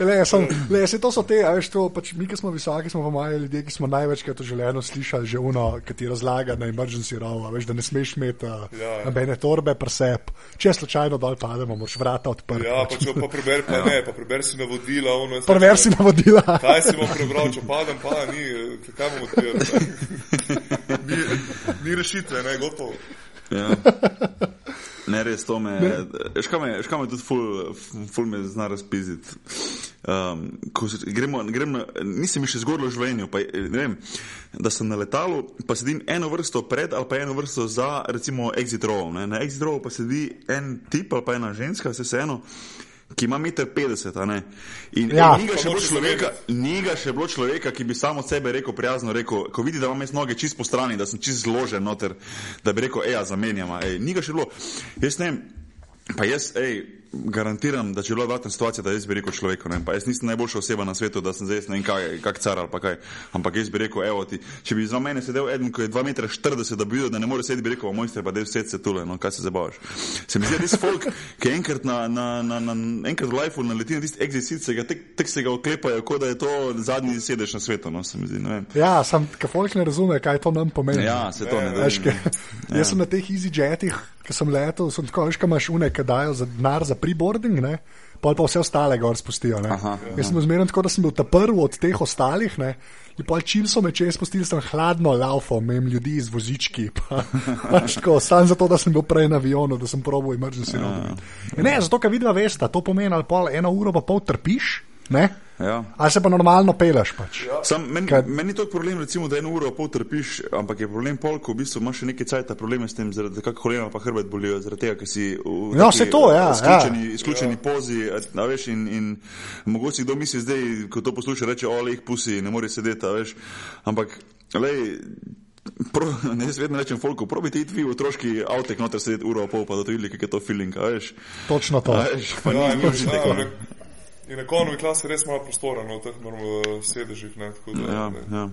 Le, sem, le, se to so te, veš, to, pač mi, ki smo visoki, smo pa mali ljudje, ki smo največkrat to želeno slišali, že uno, ki ti razlaga na emergency row, veš, da ne smeš imeti uh, ja, ja. nobene torbe presep. Če slučajno dol pademo, moraš vrata odprti. Ja, pa če pa preberi, pa ja. ne, pa preberi si navodila. Preberi si navodila. Kaj si bom prebral, če padem, pa ni, kaj bomo odpirati. (laughs) Ni, ni rešitve, ne, gotovo. Ja. Ne, res to me. Škam je, škam je tudi ful, ful me zna razpiziti. Um, gremo, gremo, nisem še zgodilo v življenju, pa, vem, da sem na letalu, pa sedim eno vrsto pred ali pa eno vrsto za, recimo, exit row. Ne? Na exit row pa sedi en tip ali pa ena ženska, vse se eno ki ima 1,50 m. In ja. ni, ga človeka, ni ga še bilo človeka, ki bi samo sebe rekel prijazno, rekel, ko vidi, da imam jaz noge čist po strani, da sem čist zložen noter, da bi rekel, eja, zamenjama. Ej, ni ga še bilo. Jaz ne vem, pa jaz, ej garantiram, da če bi bila vrtna situacija, da jaz bi rekel človeku, ne, pa jaz nisem najboljša oseba na svetu, da sem zdaj ne vem kaj, kak car ali pa kaj, ampak jaz bi rekel, evo ti, če bi za mene sedel eden, ko je 2,40 m, da bi videl, da ne more sedeti, bi rekel, mojster, pa da je vse se tule, no, kaj se zabavaš. Se mi zdi, da je folk, ki enkrat na, na, na, na, enkrat v lifeu naleti na tisti exit, se ga tek, tek se ga oklepajo, kot da je to zadnji sedež na svetu, no, se mi zdi, ne vem. Ja, sem, ka folk ne razume, kaj to nam pomeni. Ja, se to ne, ne, ne, ne. Jaz sem na teh easy jetih, ki sem letel, sem tako, veš, kaj imaš une, ki dajo za denar za preboarding, ne? pa pa vse ostale gor spustijo. Aha, Jaz sem zmeren tako, da sem bil ta prvi od teh ostalih. Ne? In pa čim so me čez spustili, sem hladno laufal, imam ljudi z vozički. (laughs) Sam zato, da sem bil prej na avionu, da sem probil emergency room. Ne, zato, ker vidiva veste, to pomeni, ali pol eno uro pa pol trpiš. Ja. Ali se pa normalno peleš? Pač? Ja. Sam, meni, Kaj... meni je to problem, recimo, da eno uro pol trpiš, ampak je problem pol, ko v bistvu imaš še nekaj cajta probleme s tem, zaradi tega, kako kolena pa hrbet bolijo, zaradi tega, ker si v no, taki, to, ja, izključeni, ja. izključeni ja. pozi. A, veš, in, in mogoče kdo misli zdaj, ko to posluša, reče, o, le jih pusi, ne more sedeti, veš. Ampak, lej, Pro, (laughs) ne, jaz vedno rečem, folko, probite iti vi v otroški avtek, noter sedeti uro pol, pa da to vidite, kako je to feeling, veš. Točno to. Veš, pa ja, ni zložite, kako. In na konovi klasi res malo prostora, no, teh normalno sedežih, ne, tako da. Ja, ne. ja.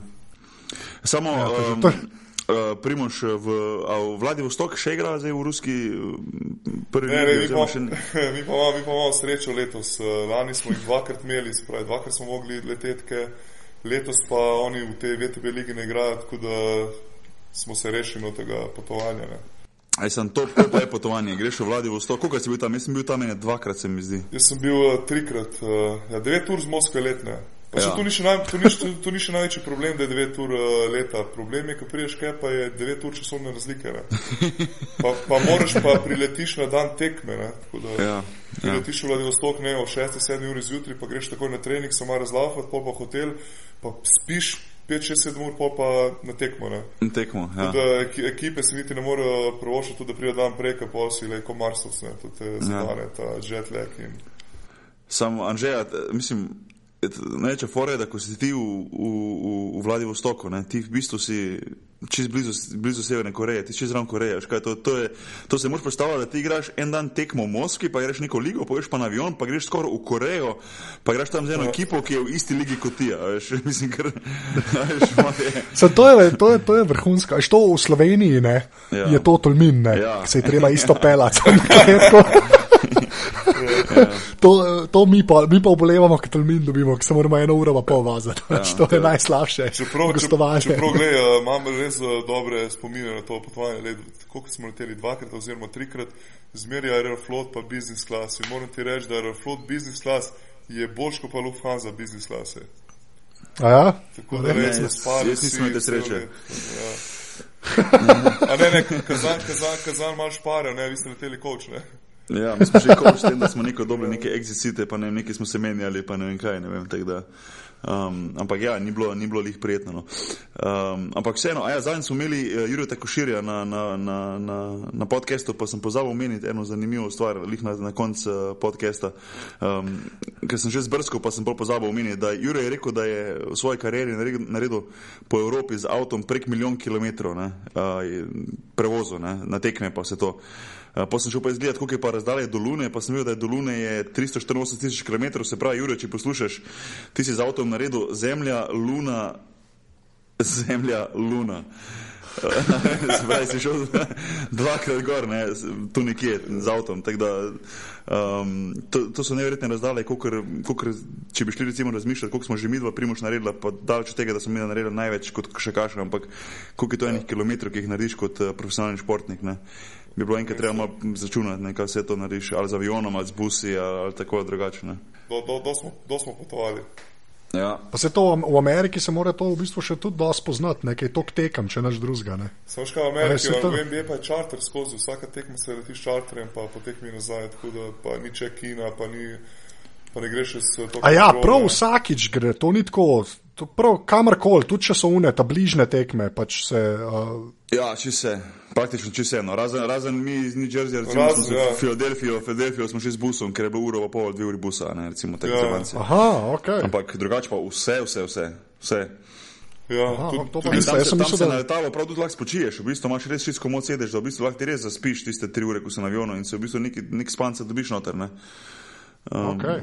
Samo, ja, um, uh, Primoš, v, v Vladivostok še igra zdaj v ruski prvi ne, ne, (laughs) mi, pa, še... mi, pa, mi pa imamo srečo letos. Lani smo jih dvakrat imeli, spravi, dvakrat smo mogli letetke, letos pa oni v tej VTB ligi ne igrajo, tako da smo se rešili od tega potovanja. Ne. Aj sem to, to je potovanje, greš v Vladivostok, koliko si bil tam? Jaz sem bil tam ene dvakrat, se mi zdi. Jaz sem bil uh, trikrat, uh, ja, devet ur z Moskve letne. Pa ja. to, ni naj, to, ni, to, to ni še največji problem, da je 9 ur uh, leta. Problem je, ko priješ kaj, pa je 9 ur časovne razlike. Pa, pa moraš pa priletiš na dan tekme. Ne? Da, ja, ja. Priletiš v Vladivostok ne o 6-7 uri zjutraj, pa greš takoj na trening, samo razlafati, pa pa hotel, pa spiš 5-6-7 ur, pa na tekmo. Ne? Na tekmo, ja. Da ekipe se niti ne morejo provošati, da pride dan prej, pa si le kot Marsovc, te zadane, ja. ta jet lag. In... Samo Anžeja, mislim, Fora je, da ko si ti v, v, v, Vladivostoku, ne, ti v bistvu si čez blizu, blizu Severne Koreje, ti čez ravno Koreje. To, to, je, to se moraš predstavljati, da ti igraš en dan tekmo v Moskvi, pa greš neko ligo, pa greš pa na avion, pa greš skoraj v Korejo, pa greš tam z eno ekipo, ki je v isti ligi kot ti. Veš, (laughs) mislim, kar, veš, (laughs) je. To, je, to, je, to je vrhunsko. Až to v Sloveniji ne, ja. je to tolmin, ne, ja. se je treba isto (laughs) pelati. (laughs) to, to mi, pa, mi pa obolevamo, ker tolmin dobimo, ker se moramo eno uro pa pol vazati. Ja, (laughs) to je najslabše. Čeprav, čeprav, čeprav gleda, imam res uh, dobre spomine na to potovanje. Koliko smo leteli dvakrat oziroma trikrat, zmeraj Aeroflot pa business class. In moram ti reči, da Aeroflot business class je boljš kot pa Lufthansa business class. A ja? Tako da res ne spali. Jaz nisem imel te sreče. Ja. (laughs) A ne, ne, kazan, kazan, kazan imaš pare, ne, vi ste leteli koč, ne. Ja, mi smo že koč tem, da smo neko dobili neke exit, pa ne vem, neki smo se menjali, pa ne vem kaj, ne vem, tako da. Um, ampak ja, ni bilo, ni bilo lih prijetno. No. Um, ampak vseeno, ja, zadnjič smo imeli uh, Jurija Takoširja na, na, na, na, na podkastu, pa sem pozabil omeniti eno zanimivo stvar, lih na, na koncu uh, podcasta. Um, ker sem že zbrskal, pa sem bolj pozabil omeniti, da Jurij je rekel, da je v svoji karieri naredil po Evropi z avtom prek milijon kilometrov uh, prevozu, ne, na tekme pa se to. Eh, pa sem šel pa izgledati, koliko je pa razdalje do Lune, pa sem videl, da je do Lune 384 tisoč km, se pravi, Jure, če poslušaš, ti si z avtom naredil Zemlja, Luna, Zemlja, Luna. (laughs) Zdaj si šel dvakrat gor, ne, tu nekje z avtom. Da, um, to, to so neverjetne razdalje, kolikor, če bi šli recimo razmišljati, koliko smo že mi dva primoš naredili, pa daleč od tega, da smo mi naredili največ kot še kašem, ampak koliko je to enih kilometrov, ki jih narediš kot uh, profesionalni športnik. Ne bi bilo enkrat treba začunati, kaj se to naredi, ali z avionom, ali z busi, ali, ali tako drugače. Do, do, do, smo, do smo potovali. Ja. Pa se to v Ameriki se mora to v bistvu še tudi dosti poznati, nekaj tok tekam, če naš drugega. Samo še v Ameriki, v NBA pa je čarter skozi, vsaka tekma se letiš čarterjem, pa potekmi nazaj, tako da pa ni čekina, pa ni. Pa ne greš s to. A ja, prav vsakič gre, to ni tako, prav kamorkoli, tudi če so une, ta bližne tekme, pač se. Uh, Ja, če se, praktično če se eno. Razen, razen mi iz New Jersey, recimo smo ja. Filadelfijo, Filadelfijo smo šli z busom, ker je bilo uro pa pol, dve uri busa, ne, recimo tako ja. Aha, ok. Ampak drugače pa vse, vse, vse. vse. Ja, Aha, tudi, to tudi, tam, se, tam se da... na letalo prav tudi lahko spočiješ, v bistvu imaš res čisto moc sedeš, da v bistvu lahko ti res zaspiš tiste tri ure, ko si na avionu in se v bistvu nek, nek spanca dobiš noter. Ne. Um, okay.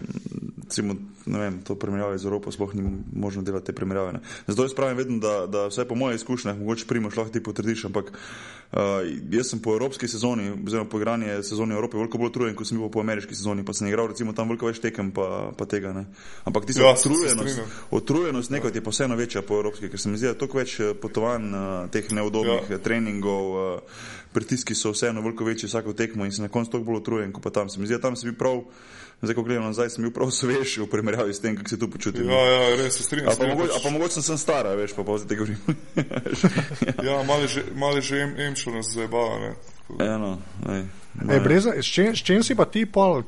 cimo, vem, to primerjavo z Evropo, sploh ni možno delati te primerjave. Ne. Zato jaz pravim vedno, da, da vse po mojih izkušnjah, mogoče primoš, lahko ti potrdiš, ampak uh, jaz sem po evropski sezoni, oziroma po igranju sezoni Evrope, veliko bolj utrujen, kot sem bil po ameriški sezoni, pa sem igral recimo tam veliko več tekem, pa, pa tega ne. Ampak ti ja, utrujenost, utrujenost nekaj je pa vseeno večja po evropski, ker se mi zdi, da toliko več eh, potovanj, uh, teh neudobnih ja. treningov, uh, pritiski so vseeno veliko večji vsako tekmo in se na koncu toliko bolj utrujen, kot pa tam. Se mi zdi, da tam se bi prav. Zdaj, ko gledam nazaj, sem bil prav svež v primerjavi s tem, kako se tu počutim. Ja, ja, res se strinjam. Pa, mogoče, pa mogoče sem stara, veš, pa pa zdaj govorim. (laughs) ja, malo že, malo že em, emšo nas zabava. Eno, ej. Ej, breza, s, čem, s čem si pa ti pol,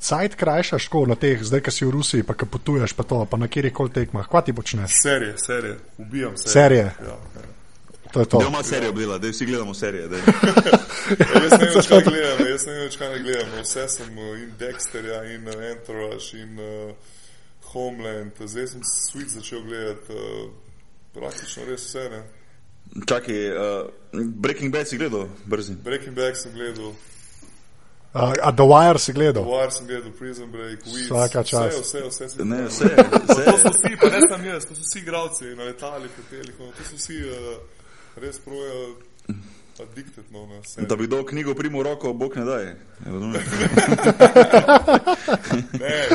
cajt krajšaš, ko na teh, zdaj, ki si v Rusiji, pa ki potuješ, pa to, pa na kjer koli tekmah, kva ti počneš? Serije, serije, ubijam serije. Serije. Ja, ja. To je to. Doma serijo bila, da vsi gledamo serije. (laughs) ja, jaz ne vem, več kaj gledam, jaz ne vem, več kaj gledam. Vse sem uh, in Dexterja, in uh, Entourage, in uh, Homeland. Zdaj sem Sweet začel gledati, uh, praktično res vse. Ne? Čakaj, uh, Breaking Bad si gledal, brzi. Breaking Bad sem gledal. Uh, a The Wire si gledal? The Wire sem gledal, Prison Break, Weeds. Vsaka čas. Vse, vse, vse. Ne, vse, vse. To so vsi, pa ne sam jaz, to so vsi igralci na letalih, hotelih, no, to so vsi uh, res proje addicted no, na vse. Da bi dal knjigo primo roko, bog ne daj. (laughs) ne.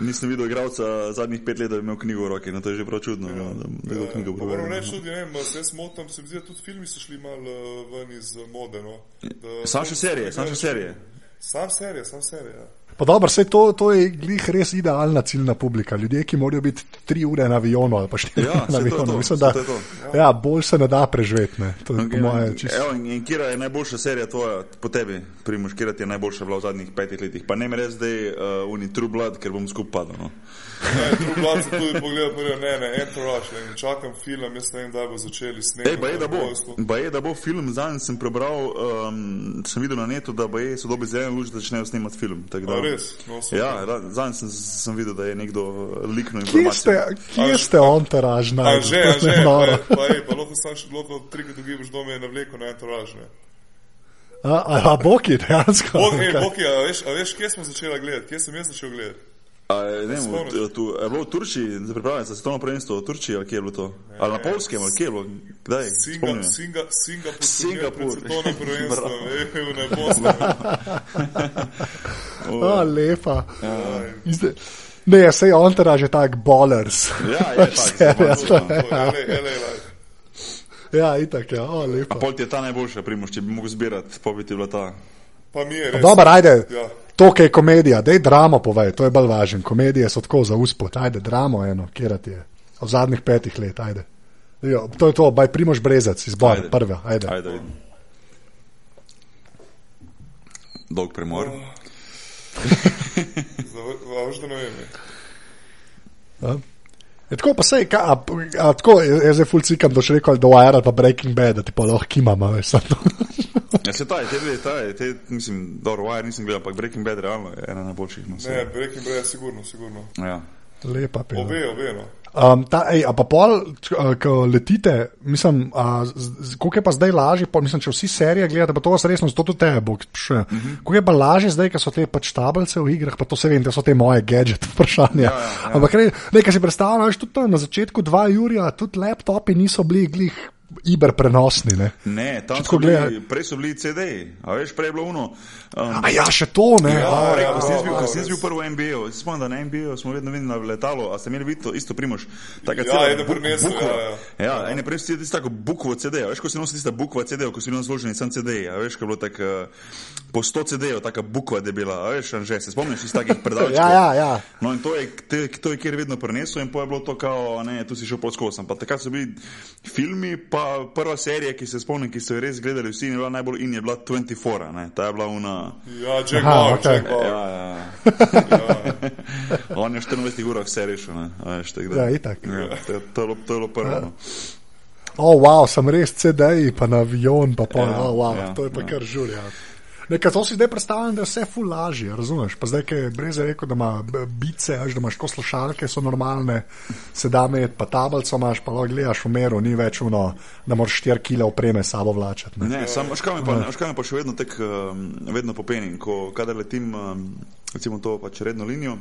Nisem videl igralca zadnjih pet let, da bi imel knjigo v roki, no to je že prav čudno. Ja, da bi imel knjigo roki. Moram reči tudi, ne vem, se jaz motam, se mi zdi, da tudi filmi so šli malo uh, ven iz mode. No. Sam še serije, sam še serije. Sam serije, sam serije. Ja. Pa dobro, vse to, to je glih res idealna ciljna publika. Ljudje, ki morajo biti tri ure na avionu ali pa štiri Ja, ure na je avionu. to, Mislim, da to je to. ja, bolj se ne da preživeti. ne. To je po moje čisto. Evo, in, in kira je najboljša serija tvoja po tebi, Primož, kira ti je najboljša bila v zadnjih petih letih? Pa ne mi reči zdaj uh, Uni True Blood, ker bom skupaj padel. No. Ne, drugi glas se tudi pogleda, prvo, ne, ne, Entourage, ne, in čakam film, jaz ne vem, da bo začeli snemati. Ej, baje, da bo, baje, da bo film, zadnjič sem prebral, um, sem videl na netu, da baje so dobi zeleno luč, da začnejo snemati film. tako Da, A res? No, ja, zadnjič sem, sem videl, da je nekdo liknil Kje ste, kje ste onteraž A najdel? že, a že, (laughs) je noro. pa, pa, ej, pa lahko sam še lahko trikrat dogibaš doma in navleko na Entourage. Ne. A, a, a Boki dejansko? Bog, ej, Kaj? Boki, a veš, a veš, kje smo začeli gledati, kje sem jaz začel gledati? A, ne vem, v- tu, je bilo v Turčiji, za pripravljanje za svetovno prvenstvo v Turčiji, ali kje je bilo to? Ali na Polskem, ali kje je bilo? Kdaj? Singa. Singa, Singapur, Singapur. prvenstvom, Bravo. ej, ne Bosna. (laughs) A, lepa. Izde- Ne, sej onteraž je tak ballers. Ja, je (laughs) LA Live. Ja, itak, ja, o, lepa. Pol ti je ta najboljša, Primož, če bi mogel zbirati, pa bi ti bila ta. Pa mi je res. Dobro, ajde. Ja. To, kar je komedija, dej dramo povej, to je bolj važno. Komedije so tako za uspod, ajde, dramo eno, kjer ti je. V zadnjih petih let, ajde. Jo, to je to, baj primož brezec, izbor, Ajde. prva, ajde. Ajde, vidim. Dolg premor. Da vem. ne. Ja. Je tako pa sej, ka, a, a, tako, jaz zdaj ful cikam, da še rekel, da Wire ali pa Breaking Bad, da ti pa lahko kimama, veš, samo to. (laughs) Ja, se ta je, te dve, ta je, te, mislim, dobro, Wire nisem gledal, ampak Breaking Bad realno je ena najboljših. No, Ne. Breaking Bad, sigurno, sigurno. ja. Lepa pila. Obe, obe, no. Um, ta, ej, a pa pol, ko letite, mislim, koliko je pa zdaj lažje, pol, mislim, če vsi serije gledate, pa to vas resno, zato tudi tebe bo še. Uh -huh. Koliko je pa lažje zdaj, ker so te pač tablice v igrah, pa to se vem, da so te moje gadget vprašanja. Ja, ja, ja. Ampak ne, nekaj si predstavljaš, tudi tam na začetku dva Jurija, tudi laptopi niso bili glih iber prenosni. Ne? Ne, tam so bili, gledaj- prej so bili CD-ji, a veš, prej je bilo uno. Um, A ja, še to ne. Ja, a, ko sem ja, bil, ja, sem bil prvo v NBA, se spomnim, da na NBA smo vedno videli na letalu, a ste imeli videti to isto primož. Taka Ja, cela buk- prinesel, bukva. ja, ja. Ja, ene prej si tisto tako bukvo CD, veš, ko si nosil tista bukva CD, ko si bili zloženi sam CD, a veš, ko je bilo tako uh, po 100 CD-jev, taka bukva debela, a veš, že se spomniš iz takih predavčkov. (laughs) Ja, ja, ja. No in to je, te, to je kjer vedno prenesel in pa je bilo to kao, ne, tu si šel pod skosom. Pa takrat so bili filmi, pa prva serija, ki se spomnim, ki so jo res gledali vsi je bila najbolj in je bila 24, ne, ta je bila una. Ja, Jack Aha, Bauer, okej. Jack Bauer. Ja, ja. (laughs) On je v 24 urah vse rešil, ne, a veš, tako da. Ja, itak. Ja, to, je- to, je bilo- to je bilo prvo. No. O, oh, wow, sem res CD-ji, pa na avion, pa pa, Ja, ja, oh, wow, ja, ja, to je pa ja. ja. kar žulja. Nekaj to si zdaj predstavljam, da je vse ful lažje, razumeš? Pa zdaj, ki je Breze rekel, da ima bice, až da imaš ko slušalke, so normalne, se da imeti, pa tablico imaš, pa lahko gledaš v meru, ni več uno, da moraš 4 kg opreme sabo vlačati. Ne? Ne, sam, škam je pa, škam je pa še vedno tek, um, vedno popenim, ko kadar letim, um, recimo to pač redno linijo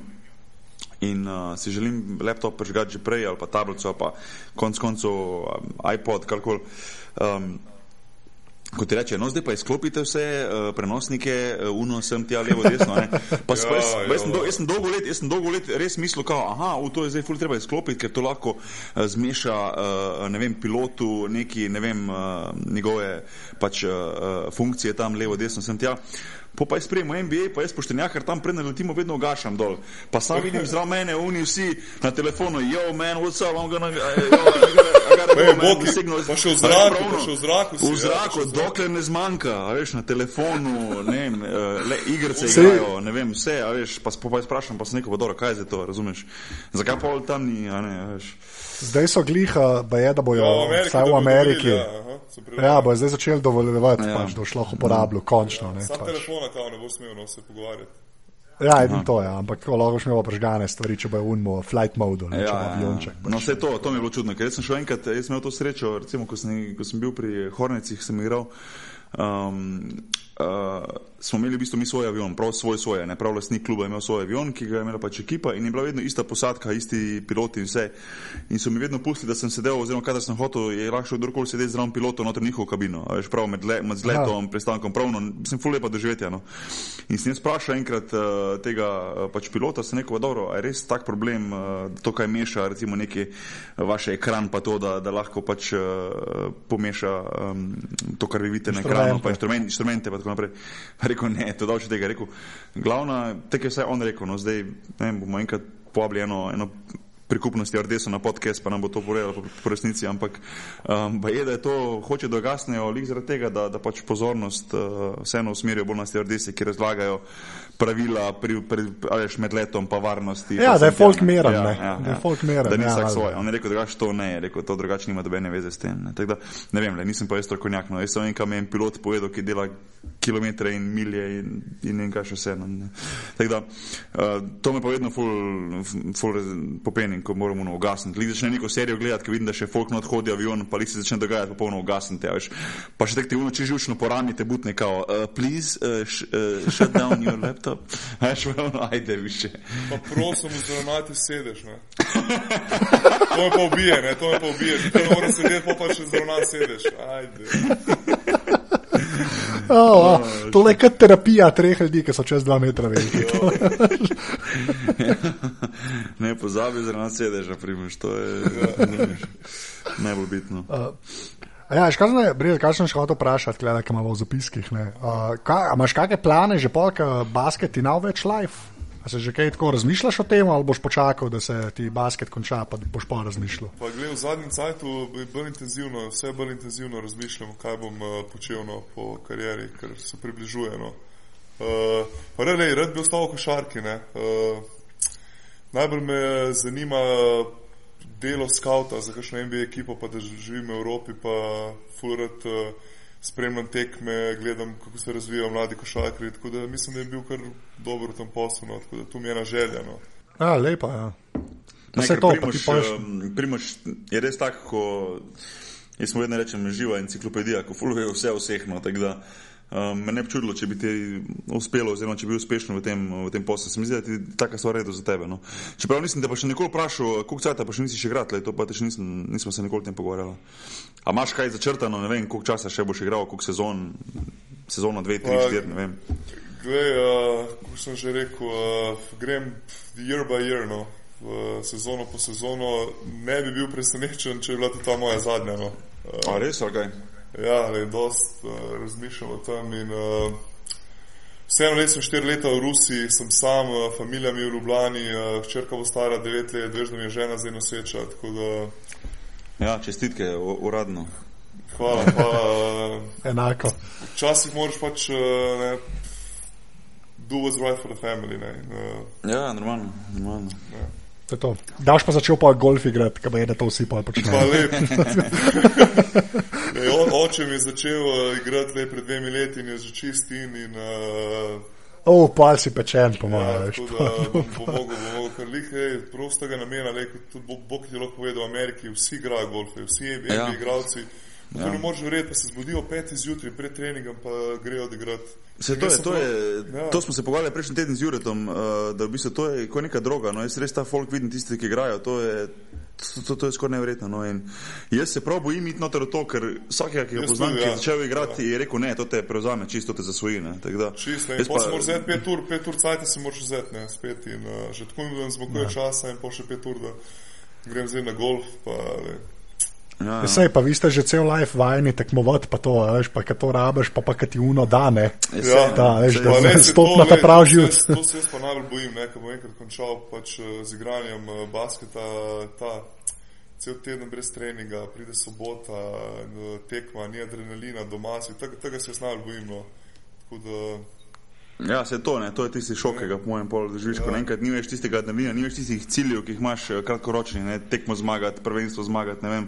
in uh, si želim laptop prižgati že prej ali pa tablico ali pa konc koncev um, iPod, karkoli. Um, Kot ti reče, no zdaj pa izklopite vse uh, prenosnike, uh, uno sem ti ali levo, desno. Pa, ja, jaz, jaz, sem do, jaz, sem dolgo let, jaz sem dolgo let res mislil, da je to zdaj ful treba izklopiti, ker to lahko uh, zmeša uh, ne vem, pilotu neki, ne vem, uh, njegove pač, uh, funkcije tam levo, desno sem ti. Po pa jaz sprejemam MBA, pa jaz poštenjak, ker tam prednjo letimo vedno gašam dol. Pa sam vidim zraven mene, oni vsi na telefonu, yo man, what's up, I'm gonna, signal. Pa še v zraku, pa še v zraku. V zraku, ja, dokler ne zmanjka, a veš, na telefonu, ne vem, uh, le igrice igrajo, ne vem, vse, a veš, pa pa sprašam, pa se neko vodoro, kaj je za to, razumeš? Zakaj pa tam ni, a ne, veš. Zdaj so gliha, da je, da bojo ja, vsaj v Ameriki. Ja, ja, bo zdaj začeli dovoljevati, ja. pač, da bo šlo uporabljati, končno. Ja, Sam pač. telefona, kao ne bo smel no, se pogovarjati. Ja, edino to je, ja. ampak lahko še imamo prežgane stvari, če bo unmo flight mode, ne, ja, če bo avionček. Pač. No, vse to, to mi je bilo čudno, ker sem šel enkrat, jaz sem imel to srečo, recimo, ko sem, ko sem bil pri Hornicih, sem igral. Um, uh, smo imeli v bistvu mi svoj avion, prav svoj svoje, ne prav lastnik kluba je imel svoj avion, ki ga je imela pač ekipa in je bila vedno ista posadka, isti piloti in vse. In so mi vedno pustili, da sem sedel, oziroma kadar sem hotel, je lahko kdorkoli sedeti zraven pilota noter njihovo kabino, veš, prav med, le, med zletom, pristankom, pravno, sem ful lepa doživetja. No. In sem jaz sprašal enkrat uh, tega uh, pač pilota, sem rekel, dobro, je res tak problem, uh, to, kaj meša, recimo neki vaš ekran, pa to, da, da lahko pač uh, pomeša um, to, kar vi vidite na ekranu, pa inštrumente, inštrumente, pa tako naprej. (laughs) Rekel, ne, to davče tega. Rekel, glavna, tek je vse on rekel, no zdaj ne, bomo enkrat povabili eno, eno prikupnosti RDS na podcast, pa nam bo to povedalo po, po resnici, ampak um, je, da je to hoče dogasnejo, lik zaradi tega, da, da pač pozornost uh, vseeno usmerijo bolj na RDS, ki razlagajo pravila pri, pri, veš, med letom pa varnosti. Ja, pa da je folk meren, ja, ja, ja, da je folk meren. Da ni ja, vsak svoj. On je rekel, da to ne, je rekel, to drugače nima dobene veze s tem. Ne, da, ne vem, le, nisem pa jaz strokovnjak, no, jaz sem enkam en pilot povedal, ki dela kilometre in milje in, in ne vem kaj še vse. No, da, uh, to me pa vedno ful, ful popenim, ko moramo no, ugasniti. Lik začne neko serijo gledati, ko vidim, da še folk not hodi avion, pa lik se začne dogajati popolno ugasniti. Ja, pa še tek ti unoči žučno poranite butne, kao, uh, please, uh, sh, uh, shut down your laptop laptop, veš, no, ajde više. Pa prosim, zdravnati sedež, ne. To me pa ubije, ne, to me pa ubije. Če ne moreš sedeti, pa pa še zdravnati sedež, ajde. Oh, oh. To je kot terapija treh ljudi, ki so čez dva metra veliki. (laughs) ne pozabi, da se sedež, primiš, to je ja. najbolj bitno. Uh, Ja, škaj sem, brez, kaj sem še hotel vprašati, kaj imamo v zapiskih. Uh, kaj, imaš kakšne plane, že polk basket in now več life? A se že kaj tako razmišljaš o tem, ali boš počakal, da se ti basket konča, pa boš pa razmišljal? Pa gled, v zadnjem času bolj intenzivno, vse bolj intenzivno razmišljam, kaj bom uh, počel no, po karieri, ker se približuje. No. Uh, Rele, rad bi ostal v košarki. Uh, najbolj me zanima delo skauta za kakšno NBA ekipo, pa da živim v Evropi, pa furat uh, spremljam tekme, gledam, kako se razvijajo mladi košarkari. Tako da mislim, da je bil kar dober v tem poslu, no, tako da tu mi je naželja. No. Ja, lepa, ja. Vse to, kar ti paš. Primoš je res tako, ko jaz mu vedno rečem, živa enciklopedija, ko fuluje vse vseh, no, tako da. Um, me ne bi čudilo, če bi ti uspelo, oziroma če bi bil uspešen v tem, tem poslu. Se mi zdi, da je taka stvar redo za tebe. No. Čeprav nisem te pa še nikoli vprašal, koliko časa pa še nisi še igral, to pa te še nisem, nismo se nikoli o tem pogovarjali. A imaš kaj začrtano, ne vem, koliko časa še boš igral, koliko sezon, sezono dve, tri, štiri, ne vem. Glej, uh, kot sem že rekel, uh, grem year by year, no. V sezono po sezono ne bi bil presenečen, če bi bila to ta moja zadnja. No. Uh, A res, ali kaj? Ja, le, dost uh, razmišljam o tem. In, uh, vseeno, res sem štiri leta v Rusiji, sem sam, uh, eh, familija mi je v Ljubljani, uh, hčerka bo stara devet let, veš, da mi je žena zdaj noseča. Da... Ja, čestitke, uradno. Hvala, hvala. Enako. Včasih moraš pač. Uh, ne, Do what's right for the family. Uh, ja, normalno. normalno. Ja. Daš pa začel pa golf igrati, kaj je, da to vsi pa počnejo. (laughs) Oče mi je začel uh, igrati le pred dvemi leti in je že čist in. in uh, Oh, pa si pečen, po mojem. Ja, bom mogel, bom mogel, ker lihej, prostega namena, le, tudi Bog ti lahko povedal, v Ameriki vsi igrajo golfe, vsi NBA ja. igralci To ja. ne moreš verjeti, da se zbudijo peti zjutraj pred treningom, pa grejo odigrati. Se, to, je, to, je, ja. to smo se pogovarjali prejšnji teden z Juretom, uh, da v bistvu to je kot neka droga. No, jaz res ta folk vidim tisti, ki igrajo. To je, to, to, to je skoraj nevredno. No, jaz se prav bojim iti noter v to, ker vsakega, ki ga poznam, ki je ja. začel igrati, ja. je rekel, ne, to te prevzame, čisto te zasvoji. Čisto, ne, pa se moraš vzeti pet ur, pet ur cajt se moraš vzeti, ne, spet in uh, že tako mi zboguje časa in pa še pet ur, da grem zdaj na golf. Pa, Ja, ja. Sej, pa vi ste že cel life vajeni tekmovati, pa to, veš, pa kaj to rabiš, pa pa kaj ti uno da, ne. Ja, da, veš, da se stop na ta prav život. To se jaz pa najbolj bojim, ne, ko bom enkrat končal pač eh, z igranjem eh, basketa, ta cel teden brez treninga, pride sobota, tekma, ni adrenalina doma, tega, tega se jaz najbolj bojim. No. Ja, se to, ne, to je tisti šok, ki ga po mojem polu doživiš, ja. ko enkrat ni več tistega adrenalina, ni več tistih ciljev, ki jih imaš eh, kratkoročni, ne, tekmo zmagati, prvenstvo zmagati, ne vem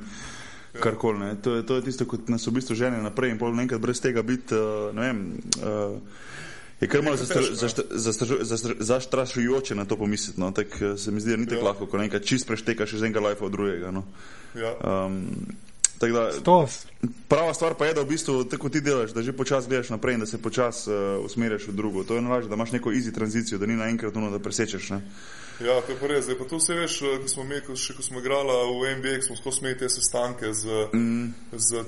karkoli. To, to je tisto, kot nas v bistvu žene naprej in pol enkrat brez tega biti, uh, ne vem. Uh, Je kar malo zastrašujoče na to pomisliti. No? Tak, eh, se mi zdi, da ni tako ja. lahko, ko nekaj čist preštekaš iz enega life od drugega. No? Ja. Um, da, prava stvar pa je, da v bistvu tako ti delaš, da že počasi gledaš naprej in da se počasi uh, usmerjaš v drugo. To je najvažje, da imaš neko easy tranzicijo, da ni naenkrat ono, da presečeš. Ne? Ja, to je pa res. Zdaj, pa tu vse veš, eh, ko smo, mi, ko, še ko smo igrali v NBA, smo skozi imeli te sestanke z, mm. z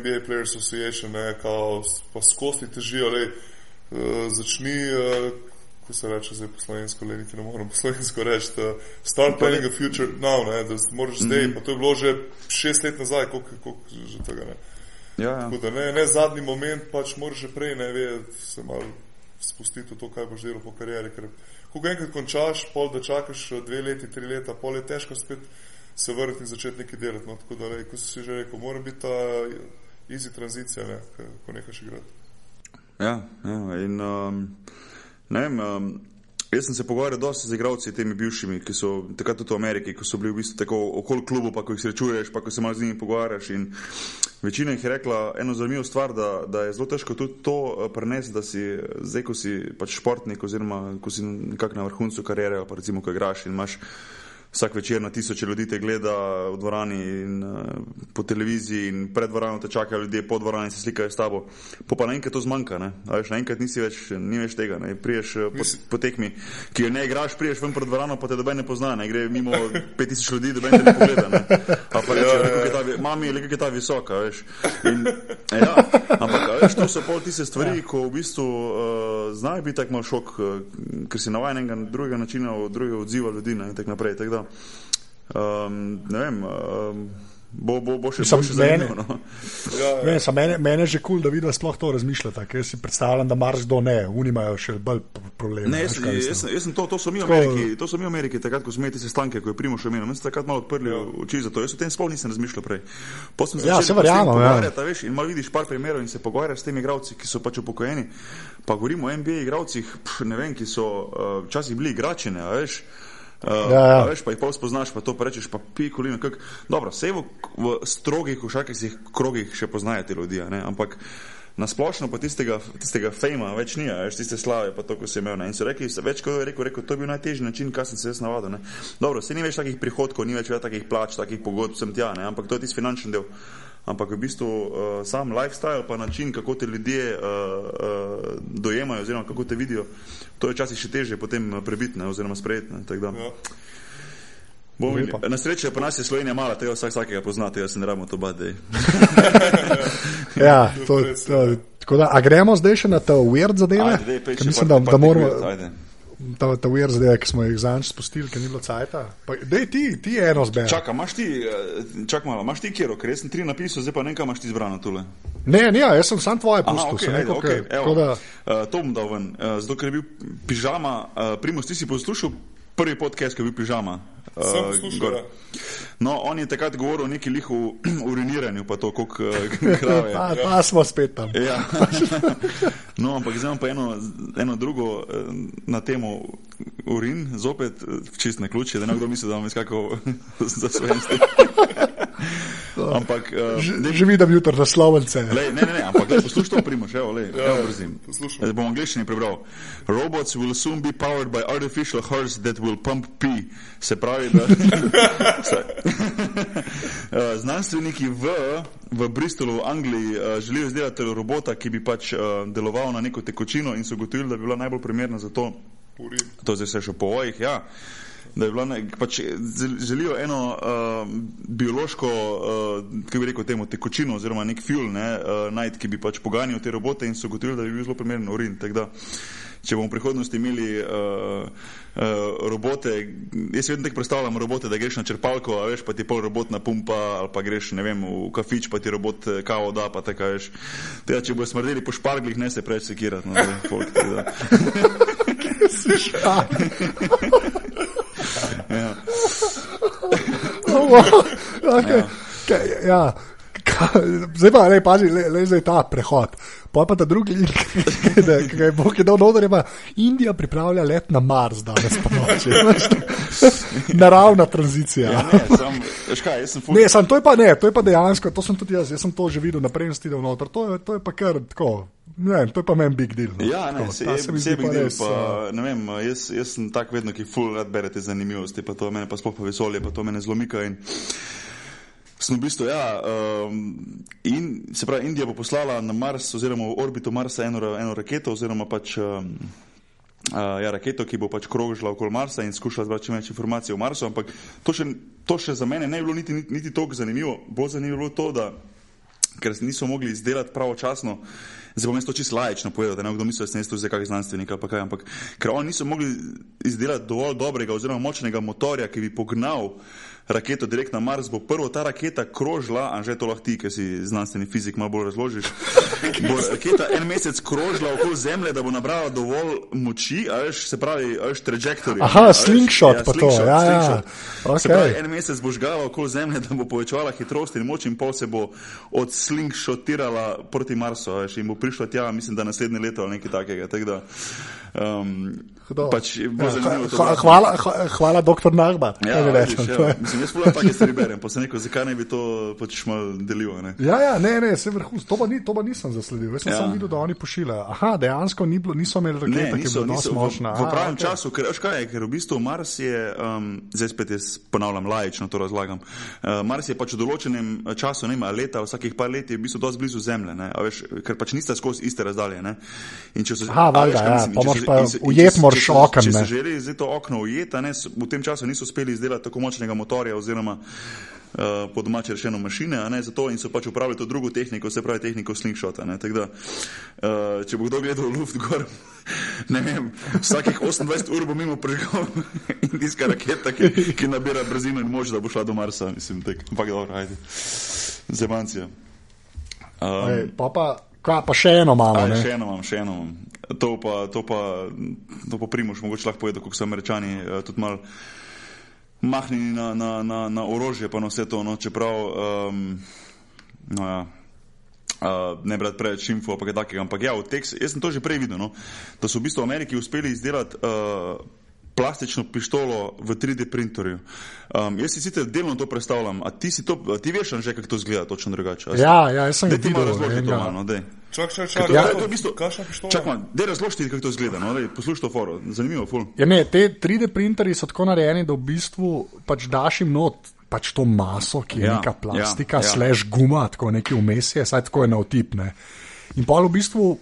NBA Players Association, ne, kao, pa skozi težijo, le, uh, začni, ko se reče zdaj po slovensko, le niti ne morem po slovensko reči, uh, start planning a future now, ne, da moraš mm. zdaj, pa to je bilo že šest let nazaj, koliko, koliko že tega ne. Ja, ja. Tako da ne, ne zadnji moment, pač moraš že prej ne vedeti, se malo spustiti v to, kaj boš delal po karieri. Ker, ko ga enkrat končaš, pol da čakaš eh, dve leti, tri leta, pol je težko spet se vrniti in začeti nekaj delati. No, tako da, le, kot si že rekel, mora biti ta easy tranzicija, ne, ko nehaš igrati. Ja, ja in um, ne. Um, Jaz sem se pogovarjal dosti z igralci, temi bivšimi, ki so takrat tudi v Ameriki, ko so bili v bistvu tako okoli klubu, pa ko jih srečuješ, pa ko se malo z njimi pogovarjaš. In večina jih je rekla eno zanimivo stvar, da, da je zelo težko tudi to eh, prenesti, da si zdaj, ko si pač športnik oziroma ko si nekako na vrhuncu karijere, pa recimo, ko igraš in imaš vsak večer na tisoče ljudi te gleda v dvorani in uh, po televiziji in pred dvorano te čakajo ljudje, po dvorani se slikajo s tabo. Po pa naenkrat to zmanjka, ne? A veš, naenkrat nisi več, ni več tega, ne? Priješ uh, po, po tekmi, ki jo ne igraš, priješ ven pred dvorano, pa te doben ne pozna, ne? Gre mimo (laughs) 5000 ljudi, doben te ne pogleda, ne? A pa reče, ja, ja, ja. mami, le kak je ta visoka, veš. In, ja, ampak, veš, to so pol tiste stvari, ja. ko v bistvu uh, znajo biti tak mal šok, uh, ker si navajen enega drugega načina, drugega odziva ljudi, ne? In tak naprej, tak da um, ne vem. Um, Bo, bo, bo še samo zanimivo. No. Ja, ja. Mene, mene je že kul, cool, da vidiš, da sploh to razmišljate. Jaz si predstavljam, da marš do ne, oni imajo še bolj probleme. Ne, jaz, jaz, jaz, jaz sem to, to so mi v Ameriki, to so mi v Ameriki, takrat, ko smo imeli te sestanke, ko je primo še imel. Mi smo takrat malo odprli ja. oči za to. Jaz o tem sploh nisem razmišljal prej. Ja, se verjamem. Ja. Veš, in malo vidiš par primerov in se pogovarjaš s temi igravci, ki so pač upokojeni. Pa govorimo o NBA igravcih, ne vem, ki so uh, včasih bili igrači, ne veš. Uh, ja, ja. Veš, pa jih pa spoznaš, pa to pa rečeš, pa pikolino. Dobro, vse v, v strogih košarkarskih krogih še poznajo te ljudi, ampak na splošno pa tistega, tistega fejma več ni, veš, tiste slave, pa to, ko si imel. Ne? In so rekli, več kot je rekel, rekel, to je bil najtežji način, kar sem se jaz navadil. Ne? Dobro, se ni več takih prihodkov, ni več takih plač, takih pogodb sem tja, ne? ampak to je tisti finančni del ampak v bistvu uh, sam lifestyle, pa način, kako te ljudje uh, uh, dojemajo, oziroma kako te vidijo, to je včasih še teže potem prebiti, oziroma sprejeti. Ja. Na srečo, pa nas je Slovenija mala, tega vsak vsakega poznate, jaz se ne rabimo to bati. (laughs) ja, to, to, tako da, a gremo zdaj še na to weird zadeve? Mislim, da, da moramo. Ajde ta, ta ujer zdaj, ki smo jih zanj spustili, ki ni bilo cajt. Dej ti, ti eno zberi. Čakaj, imaš ti, eh, čak malo, imaš ti kjer, ker sem tri napisal, zdaj pa nekaj imaš ti zbrano tule. Ne, ne, jaz sem sam tvoje pustil. Okay, ajde, okay, evo, da... uh, to bom dal ven, uh, zato ker je bil pižama, uh, primus, ti si poslušal prvi podcast, ki je bil pižama. Uh, no, on je takrat govoril o neki lihu (clears throat) uriniranju, pa to, kako uh, (laughs) krave. pa, pa smo spet tam. ja. (laughs) no, ampak zdaj imam pa eno, eno drugo uh, na temo urin, zopet čist na ključe, da nekdo misli, da imam izkako (laughs) za svoje stvari. (laughs) ampak, uh, že vidim jutro za slovence. Ne, ne, ne, ampak poslušaj to, primoš, evo, le, ja, evo, brzim. Zdaj bom angliščini prebral. Robots will soon be powered by artificial hearts that will pump pee. Se pravi, da. (laughs) uh, (laughs) znanstveniki v, v Bristolu, v Angliji, uh, želijo izdelati robota, ki bi pač uh, deloval na neko tekočino in so ugotovili, da bi bila najbolj primerna za to. Urin. To zdaj se še po ojih, ja. Da je bilo, ne, pač želijo eno uh, biološko, uh, kako bi rekel, temu tekočino oziroma nek fuel ne, uh, najti, ki bi pač poganjal te robote in so ugotovili, da bi bil zelo primeren urin. Da, če bomo v prihodnosti imeli uh, uh, robote, jaz vedno tako predstavljam robote, da greš na črpalko, a veš, pa ti pol robotna pumpa, ali pa greš, ne vem, v kafič, pa ti robot kavo da, pa tako veš. Teda, če bojo smrdeli po šparglih, ne se preveč sekirati. No, folk, (laughs) wow. (laughs) okay. ja. ja. (laughs) Zdaj pa, ne, pazi, le, le zdaj ta prehod. Pa pa ta drugi link, (laughs) ki ga je Bog dal noter, ima Indija pripravlja let na Mars danes po noči. (laughs) Naravna tranzicija. Ja, ne, sam, škaj, ful... ne, sam, to, je pa, ne, to je pa dejansko, to sem tudi jaz, jaz sem to že videl, naprej sem stidel noter. To, to je pa kar tako. Ne, to je pa meni big deal. No. Ja, ne, se, je, se mi zdi, da je to. Uh... Jaz, jaz sem tak vedno, ki full rad berete zanimivosti, pa to mene pa sploh pa vesolje, pa to mene zlomika. In sem v bistvu, ja, um, in, se pravi, Indija bo poslala na Mars oziroma v orbito Marsa eno, eno raketo oziroma pač. Um, Uh, ja, raketo, ki bo pač krožila okoli Marsa in skušala zbrati čim več informacij o Marsu, ampak to še, to še za mene ne bi bilo niti, niti, niti toliko zanimivo. Bolj zanimivo je to, da ker niso mogli izdelati pravočasno, zdaj bom jaz to čisto lajično povedal, da ne kdo misli, da sem jaz tu zdaj kakšen znanstvenik ali kaj, ampak ker oni niso mogli izdelati dovolj dobrega oziroma močnega motorja, ki bi pognal raketo direkt na Mars, bo prvo ta raketa krožila, a že to lahko ti, ki si znanstveni fizik, malo bolj razložiš. (laughs) Bo raketa en mesec krožila okoli Zemlje, da bo nabrala dovolj moči, a veš, se pravi, a veš, trajektorij. Aha, slingshot ja, pa slingshot, to, ja, ja. Okay. Se pravi, en mesec bo žgala okoli Zemlje, da bo povečevala hitrost in moč in pol se bo od slingshotirala proti Marsu, veš, in bo prišla tja, mislim, da naslednje leto ali nekaj takega. Tak da, um, pač ja, hvala, hvala, hvala, doktor Nagba. Ja, vidiš, ja. Mislim, jaz pa tako stvari berem, pa se neko, zakaj ne bi to pač malo delil. Ne? Ja, ja, ne, ne, se vrhunsko, to, ni, to pa nisem zasledil. Jaz sem ja. samo videl, da oni pošiljajo. Aha, dejansko ni bilo, niso imeli rakete, ki so bile močne. V, v pravem okay. času, ker, kaj, ker v bistvu Mars je, um, zdaj spet jaz ponavljam, lajično to razlagam. Uh, Mars je pač v določenem času, ne ima leta, vsakih par let je v bistvu dosti blizu Zemlje, veš, ker pač niste skozi iste razdalje. Aha, valjda, ja, pa moraš pa ujet moraš okno. Če so želeli zdaj to okno ujeti, v tem času niso uspeli izdelati tako močnega motorja oziroma uh, po domače rečeno mašine, ne, zato in so pač uporabljali to drugo tehniko, se pravi tehniko slingshota. Ne, da, uh, če bo kdo gledal luft gor, (laughs) ne vem, vsakih 28 ur bo mimo prežgal (laughs) indijska raketa, ki, ki nabira brzino in moč, da bo šla do Marsa, mislim, tak, ampak dobro, ajde, zemancija. Um, Ej, pa, pa, kva, pa še eno imamo. Aj, še eno imam, še eno imam. To pa, to pa, to pa primoš, mogoče lahko povedal, kako so američani uh, tudi malo mahnjeni na, na, na, na orožje, pa na vse to, no, čeprav um, no, ja, uh, ne brati preveč info, pa kaj takega. Ampak ja, tekst, jaz sem to že prej videl, no, da so v bistvu v Ameriki uspeli izdelati. Uh, plastično pištolo v 3D printerju. Um, jaz si sicer delno to predstavljam, a ti, to, a ti veš, že kako to zgleda, točno drugače. Ja, ja, jaz sem videl. Ti malo razloži to, malo, dej. Čak, čak, čak, ja, to je v bistvu, čak, man, dej razloži, kako to zgleda, no, dej, poslušaj to foro, zanimivo, ful. Ja, ne, te 3D printerji so tako narejeni, da v bistvu pač daš jim not. Pač to maso, ki je ja, neka plastika, ja, ja. slash guma, tako neki vmes je, saj tako je na otipne. In pa v bistvu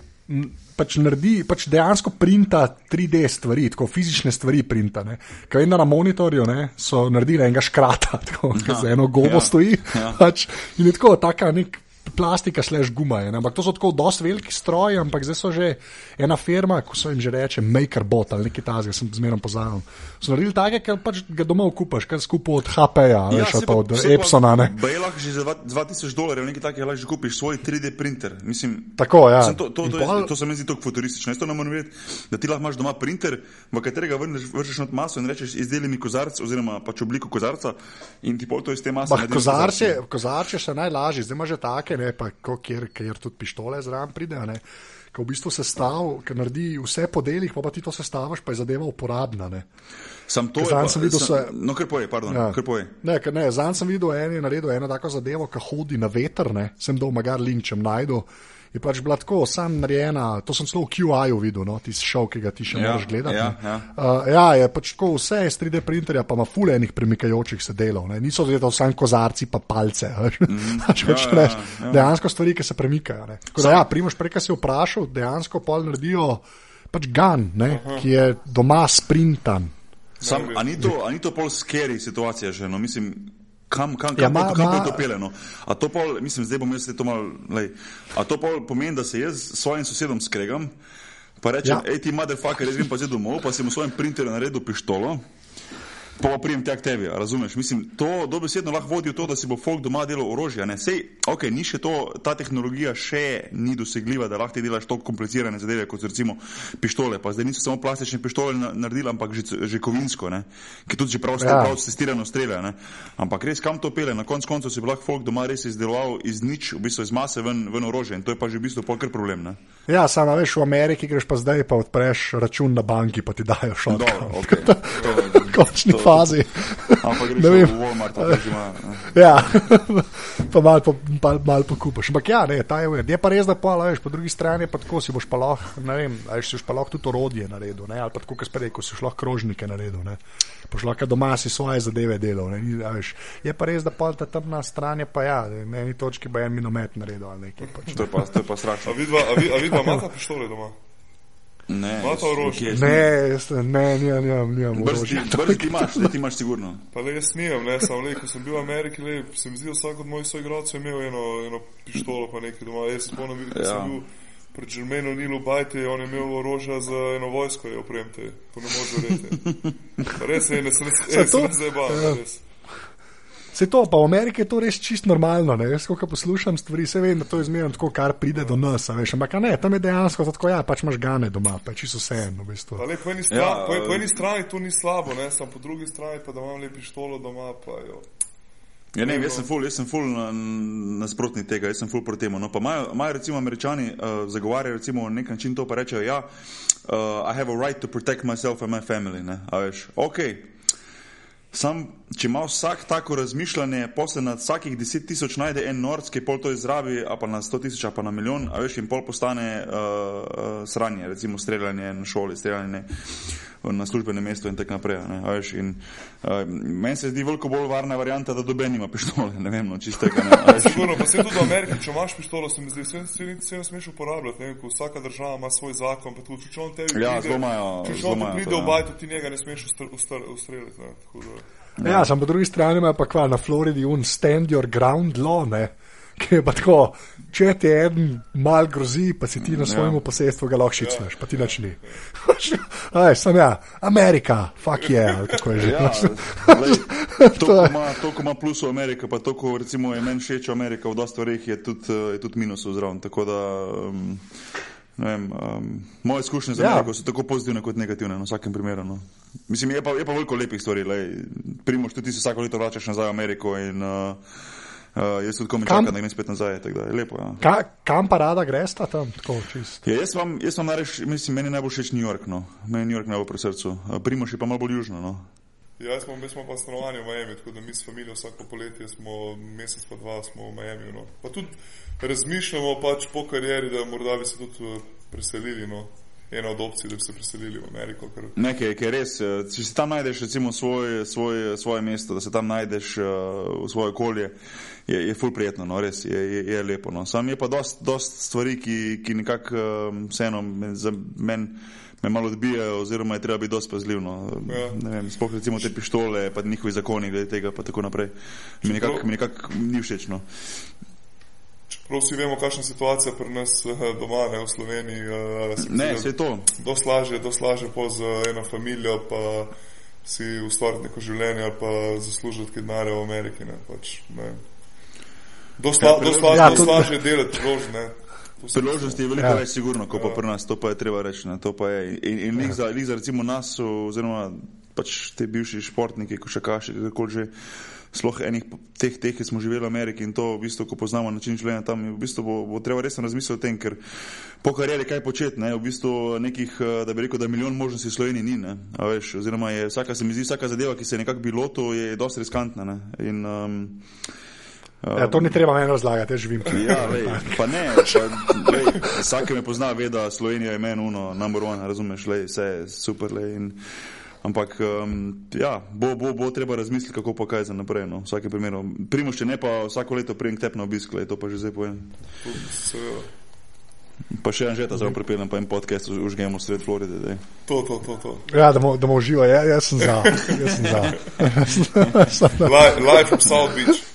pač naredi, pač dejansko printa 3D stvari, tako fizične stvari printa. Kaj vem, na monitorju ne, so naredili enega škrata, (laughs) tako da ja, za eno gobo ja, stoji. Ja. Pač, in je tako, taka nek plastika, slaž guma. Je, ampak to so tako dosti veliki stroji, ampak zdaj so že ena firma, ko se jim že reče MakerBot ali nekaj tasega, sem zmerno pozabil. So naredili take, ker pač ga doma kupaš, kar skupaj od HP-ja, ja, veš, pa od Epsona. Lahko že za 2000 dolarjev nekaj takega lahko že kupiš svoj 3D printer. Mislim, tako, ja. Mislim, to, to, to, to, to se mi zdi tako futuristično. Jaz to ne morem vedeti, da ti lahko imaš doma printer, v katerega vrneš not maso in rečeš, izdeli mi kozarc oziroma pač obliko kozarca in ti pol to iz te mase. Kozarče so najlažje, zdaj imaš že take, ne, pa kjer, kjer tudi pištole zraven pride. ki v bistvu sestav, ki naredi vse po delih, pa, pa ti to sestavaš, pa je zadeva uporabna. Ne. Sam to pa, sem videl, da je. No, kar poje, pardon. Ja. Ne, ne, Zanj sem videl, en je naredil eno tako zadevo, ki hodi na veter, ne. sem dol magar link, če najdu je pač bila tako, sam narejena. To sem celo v QI-ju videl, no, tisti šov, ki ga ti še ja, moraš gledati. Ja, ja. Uh, ja, je pač tako vse iz 3D printerja, pa ima fulejnih premikajočih se delov. Ne. Niso zelo samo kozarci, pa palce. Mm, (laughs) pač, ja, ja, ja. Dejansko stvari, ki se premikajo. Da, ja, Primoš, prej si vprašal, dejansko pol naredijo pač gun, ne, ki je doma sprintan. Sam, a ni to, to pol scary situacija že? No, mislim, kam, kam, kam, ja, ma, kam ma, bo to peljeno. A to pol, mislim, zdaj bom jaz to mal, lej, a to pol pomeni, da se jaz s svojim sosedom skregam, pa rečem, ja. hej ti motherfucker, jaz grem pa zdaj domov, pa sem v svojem printerju naredil pištolo pa pa prijem tja k tebi, razumeš? Mislim, to dobesedno lahko vodi v to, da si bo folk doma delal orožje. Ne? Sej, ok, ni še to, ta tehnologija še ni dosegljiva, da lahko ti delaš tako komplicirane zadeve, kot recimo pištole. Pa zdaj niso samo plastične pištole naredili, ampak že, že kovinsko, ne? ki tudi že prav ja. prav testirano strelja. Ampak res kam to pele, na koncu koncev si bo lahko folk doma res izdeloval iz nič, v bistvu iz mase ven, ven orožje in to je pa že v bistvu pokr problem. Ne? Ja, samo veš, v Ameriki greš pa zdaj, pa odpreš račun na banki, pa ti dajo šok. Okay. (laughs) Končni fazi. Ampak greš (laughs) v Walmart, pa ima. Ja, (laughs) pa malo po, mal pokupaš. Ampak ja, ne, ta je ured. Je pa res, da pa, veš, po drugi strani pa tako si boš pa lahko, ne vem, ali si pa lahko tudi orodje naredil, ne, ali pa tako, kot sprej, ko si šlo krožnike naredil, ne. Poš lahko doma si svoje zadeve delal, ne, veš. Je pa res, da pa ta temna stran je pa ja, na eni točki pa en minomet naredil ali nekaj. Pač. To je pa, to je pa strašno. A vidva, a vidva, a vidva imata pištole doma? Ne, Imate orožje? Ne, ne, nimam, nimam. Brzi (laughs) ti imaš, ti imaš sigurno. Pa le jaz nimam, ne, samo le, ko sem bil v Ameriki, le, se mi zdi, da vsak od mojih soigralcev je imel eno, eno pištolo pa nekaj doma. Jaz spomnim, da ja. sem bil pred Žermenom Nilu Bajte, on je imel orožje za eno vojsko, je opremte. To ne može verjeti. (laughs) Res je, ne, se ne zabavam, ja. res. Se to, pa v Ameriki je to res čist normalno. Ne? Jaz, ko poslušam stvari, se vem, da to je zmerno tako, kar pride do nas. Veš, ampak ne, tam je dejansko tako, ja, pač imaš gane doma, pa čisto vse eno. V bistvu. le, po, eni strani, ja, po, po eni strani to ni slabo, ne? sam po drugi strani pa da imam le pištolo doma. Pa, Ja, ne, jaz sem full, jaz sem full nasprotnik na tega, jaz sem full proti temu. No, pa imajo recimo američani uh, zagovarjajo recimo nek način to, pa rečejo, ja, uh, I have a right to protect myself and my family, ne, a veš, ok, Sam, če ima vsak tako razmišljanje, posle na vsakih deset tisoč najde en norc, ki pol to izrabi, a pa na sto tisoč, a pa na milijon, a veš, in pol postane uh, uh, sranje, recimo streljanje na šoli, streljanje na službenem mestu in tako naprej. Ne, veš, in, uh, meni se zdi veliko bolj varna varianta, da doben ima pištole, ne vem, no, čistega. Sigurno, pa se tudi v Ameriki, če imaš pištolo, se mi zdi, se, se, se ne smeš uporabljati, ne, ko vsaka država ima svoj zakon, pa tudi če on tebi ja, pride, če on pride v bajto, ti njega ne smeš ustreliti. Ja, ja samo po drugi strani ima pa kva na Floridi un stand your ground law, ne? Ki je pa tako, če ti en mal grozi, pa si ti na svojem ja. posestvu ga lahko šicneš, pa ti nič ni. (laughs) Aj, sem ja, Amerika, fuck je, yeah, kako je že. Ja, (laughs) to, ko ima plus v Ameriki, pa to, ko recimo je meni všeč Amerika v dosta stvarih, je tudi, je tudi minus vzraven. Tako da. Um, Vem, um, moje izkušnje z ja. Ameriko ja. so tako pozitivne kot negativne, na vsakem primeru. No. Mislim, je pa, je pa veliko lepih stvari. Primoš, tudi ti se vsako leto vračaš nazaj v Ameriko in uh, uh, jaz tudi komi čakam, da grem spet nazaj. Da, lepo, ja. Ka, kam pa rada greš tam? Tako, ja, jaz vam, jaz vam nareš, mislim, meni najbolj všeč New York. No. Meni New York najbolj pri srcu. Uh, Primoš je pa malo bolj južno. No. Ja, smo, mi smo pa stanovanje v Miami, tako da mi s familijo vsako poletje smo mesec pa dva smo v Miami. No. Pa tudi razmišljamo pač po karieri, da morda bi se tudi eh, preselili. No. Ena od opcij, da bi se preselili v Ameriko. Kar... Nekaj, ki je res. Eh, če si tam najdeš recimo svoj, svoj, svoje mesto, da se tam najdeš uh, v svoje okolje, je, je ful prijetno, no, res je, je, je lepo. No. Sam je pa dost, dost stvari, ki, ki nekako um, vseeno za meni me malo odbijajo, oziroma je treba biti dosti pazljiv. No. Ja. Sploh recimo te pištole, pa njihovi zakoni glede tega, pa tako naprej. Mi nekako nekak ni všeč. No. Prav vsi vemo, kakšna je situacija pri nas eh, doma, ne v Sloveniji. Eh, ne, vse to. Doslaže, doslaže po z eno familijo, pa si ustvariti neko življenje, pa zaslužiti denar v Ameriki. Ne, pač, ne. Doslaže ja, dosla, ja, delati prožne. Priložnosti je veliko ja. več, sigurno, kot pa pri nas, to pa je treba reči. In, in, in ja. za, za recimo nas, oziroma pač te bivši športniki, košakaši, kako že. Sloh enih teh, teh, ki smo živeli v Ameriki in to, v bistvu, ko poznamo način življenja tam, v bistvu bo, bo treba resno razmisliti o tem, ker po karieri kaj početi, ne, v bistvu nekih, eh, da bi rekel, da milijon možnosti v Sloveniji ni, ne, a veš, oziroma je vsaka, se mi zdi, vsaka zadeva, ki se nekako bilo to, je dosti riskantna, ne, in um, Um, ja, to ni treba meni razlagati, živim tu. Ja, lej, (laughs) pa ne, pa, lej, vsak, ki me pozna, ve, da Slovenija je meni uno, number one, razumeš, lej, vse je super. Lej, in, ampak um, ja, bo, bo, bo treba razmisliti, kako pa kaj za naprej. No, vsake primer. Primoš, če ne pa vsako leto prijem tep na obisk, lej, to pa že zdaj povem. Pa še en že ta zelo pripeljem, pa en podcast už gremo v sred Floride. Dej. To, to, to. to. Ja, da bomo uživali, ja, jaz sem za. Jaz sem za. (laughs) Live from South Beach.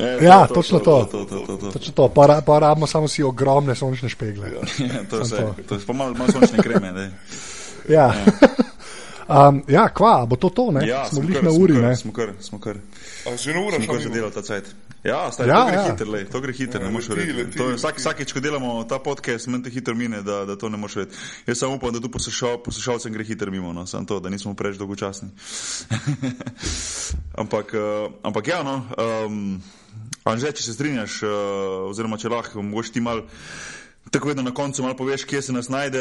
E, ja, to, točno to. to, to, to, to. Točno to. Pa, pa rabimo samo si ogromne sončne špegle. Ja, (laughs) to je vse. To je pa malo, malo sončne kreme. Ne? Ja. ja. Um, ja, kva, bo to to, ne? Ja, smo bili na uri, kar, ne? Smo kar, smo kar. A že na uri, smo kar zadelo ta cajt. Ja, stari, ja, to gre ja. hitro, lej, to gre hitro, ja, ne moreš reči. To je vsak, vsakeč, ko delamo ta podcast, meni te hitro mine, da, da to ne moreš reči. Jaz samo upam, da tu poslušal, poslušalcem gre hitro mimo, no, samo to, da nismo preveč dolgočasni. (laughs) ampak, uh, ampak ja, no, um, Anže, če se strinjaš, uh, oziroma če lahko, mogoče ti mal. Tako vedno na koncu malo poveš, kje se nas najde,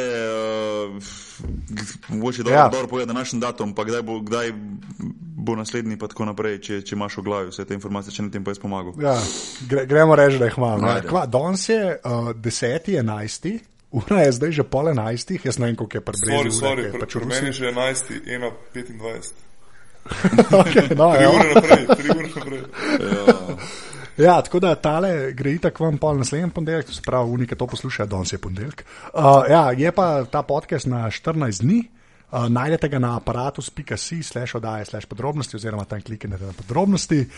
uh, mogoče dobro, ja. dobro povedati našem datum, pa kdaj bo, kdaj bo naslednji, pa tako naprej, če, če imaš v glavi vse te informacije, če ne tem pa jaz pomagam. Ja, gre, gremo reči, da jih imamo. Danes je uh, 10. 11. Ura je zdaj že pol 11. Jaz ne vem, koliko je približno. Sorry, sorry, pač pri meni je že 11. 1. 25. okay, no, tri ure naprej, tri ure naprej. Ja. Ja, tako da tale gre tako vam pol naslednji ponedeljek, se pravi, unike to poslušajo, danes je ponedeljek. Uh, ja, je pa ta podcast na 14 dni. Uh, najdete ga na aparatus.si, slash oddaje, slash podrobnosti, oziroma tam kliknete na podrobnosti.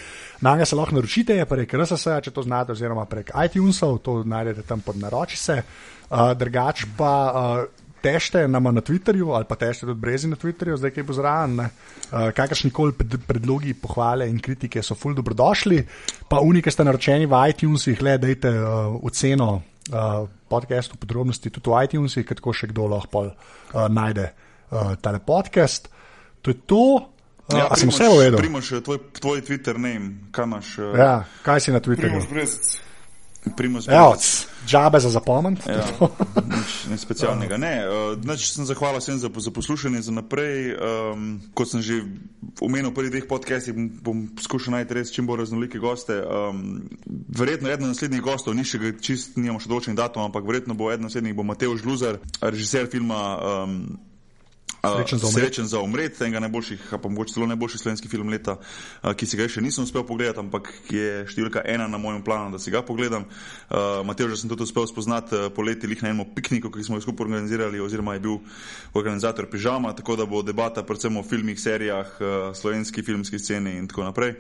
Na njega se lahko naročite, je prek RSS, če to znate, oziroma prek iTunesov, to najdete tam pod naroči se. Uh, drugač pa uh, tešte nama na Twitterju ali pa tešte tudi brezi na Twitterju, zdaj kaj bo zraven. Uh, Kakršni koli predlogi, pohvale in kritike so ful dobrodošli. Pa unike ste naročeni v iTunesih, le dajte uh, oceno uh, podcastu podrobnosti tudi v iTunesih, kako še kdo lahko uh, najde uh, tale podcast. To je to. Uh, ja, sem vse povedal. Primoš, tvoj, tvoj Twitter name, kaj imaš? Uh, ja, kaj si na Twitterju? Primoš brezec. Primoz Evo, džabe za zapomniti. Ja, nič, nič specialnega. Ne, uh, nič sem zahvala vsem za, za poslušanje za naprej. Um, kot sem že omenil v prvih dveh podcastih, bom, bom skušal najti res čim bolj raznolike goste. Um, verjetno eden naslednjih gostov, ni še ga čist, nimamo še določen datum, ampak verjetno bo eden naslednjih bo Mateo Žluzar, režiser filma. Um, Srečen za, Srečen za umret, enega najboljših, pa mogoče celo najboljši slovenski film leta, ki si ga še nisem uspel pogledati, ampak je številka ena na mojem planu, da si ga pogledam. Uh, Matej, že sem tudi uspel spoznati uh, poleti lih na enem pikniku, ki smo ga skupaj organizirali, oziroma je bil organizator pižama, tako da bo debata predvsem o filmih, serijah, uh, slovenski filmski sceni in tako naprej.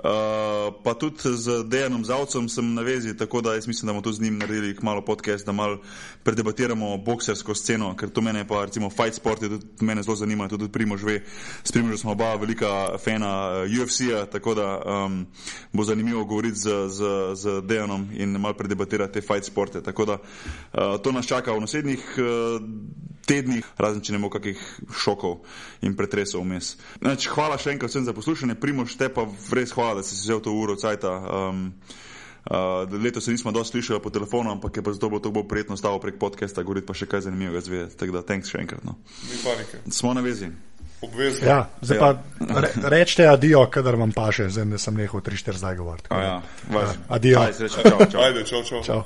Uh, pa tudi z Dejanom Zavcem sem na vezi, tako da jaz mislim, da bomo tudi z njim naredili malo podcast, da mal predebatiramo boksersko sceno, ker to mene pa recimo fight sport je tudi mene zelo zanima, tudi Primož ve, s Primožem smo oba velika fana uh, UFC-ja, tako da um, bo zanimivo govoriti z, z, z Dejanom in malo predebatirati te fight sporte. Tako da uh, to nas čaka v naslednjih uh, tednih, razen če ne bo kakih šokov in pretresov vmes. Znači, hvala še enkrat vsem za poslušanje, Primož, te pa res hvala, da si vzel to uro cajta. Um, Uh, letos se nismo dosti slišali po telefonu, ampak je pa zato bo to bolj prijetno stalo prek podcasta, govoriti pa še kaj zanimivega zvedeti. Tako da, thanks še enkrat. No. Smo na vezi. Obvezno. Ja, zdaj pa re, rečete adijo, kadar vam paše, zdaj sem nehal 3-4 zdaj govoriti. Ja, važno. Adijo. Ajde, srečno, čau, čau. Ajde, čau, čau. čau.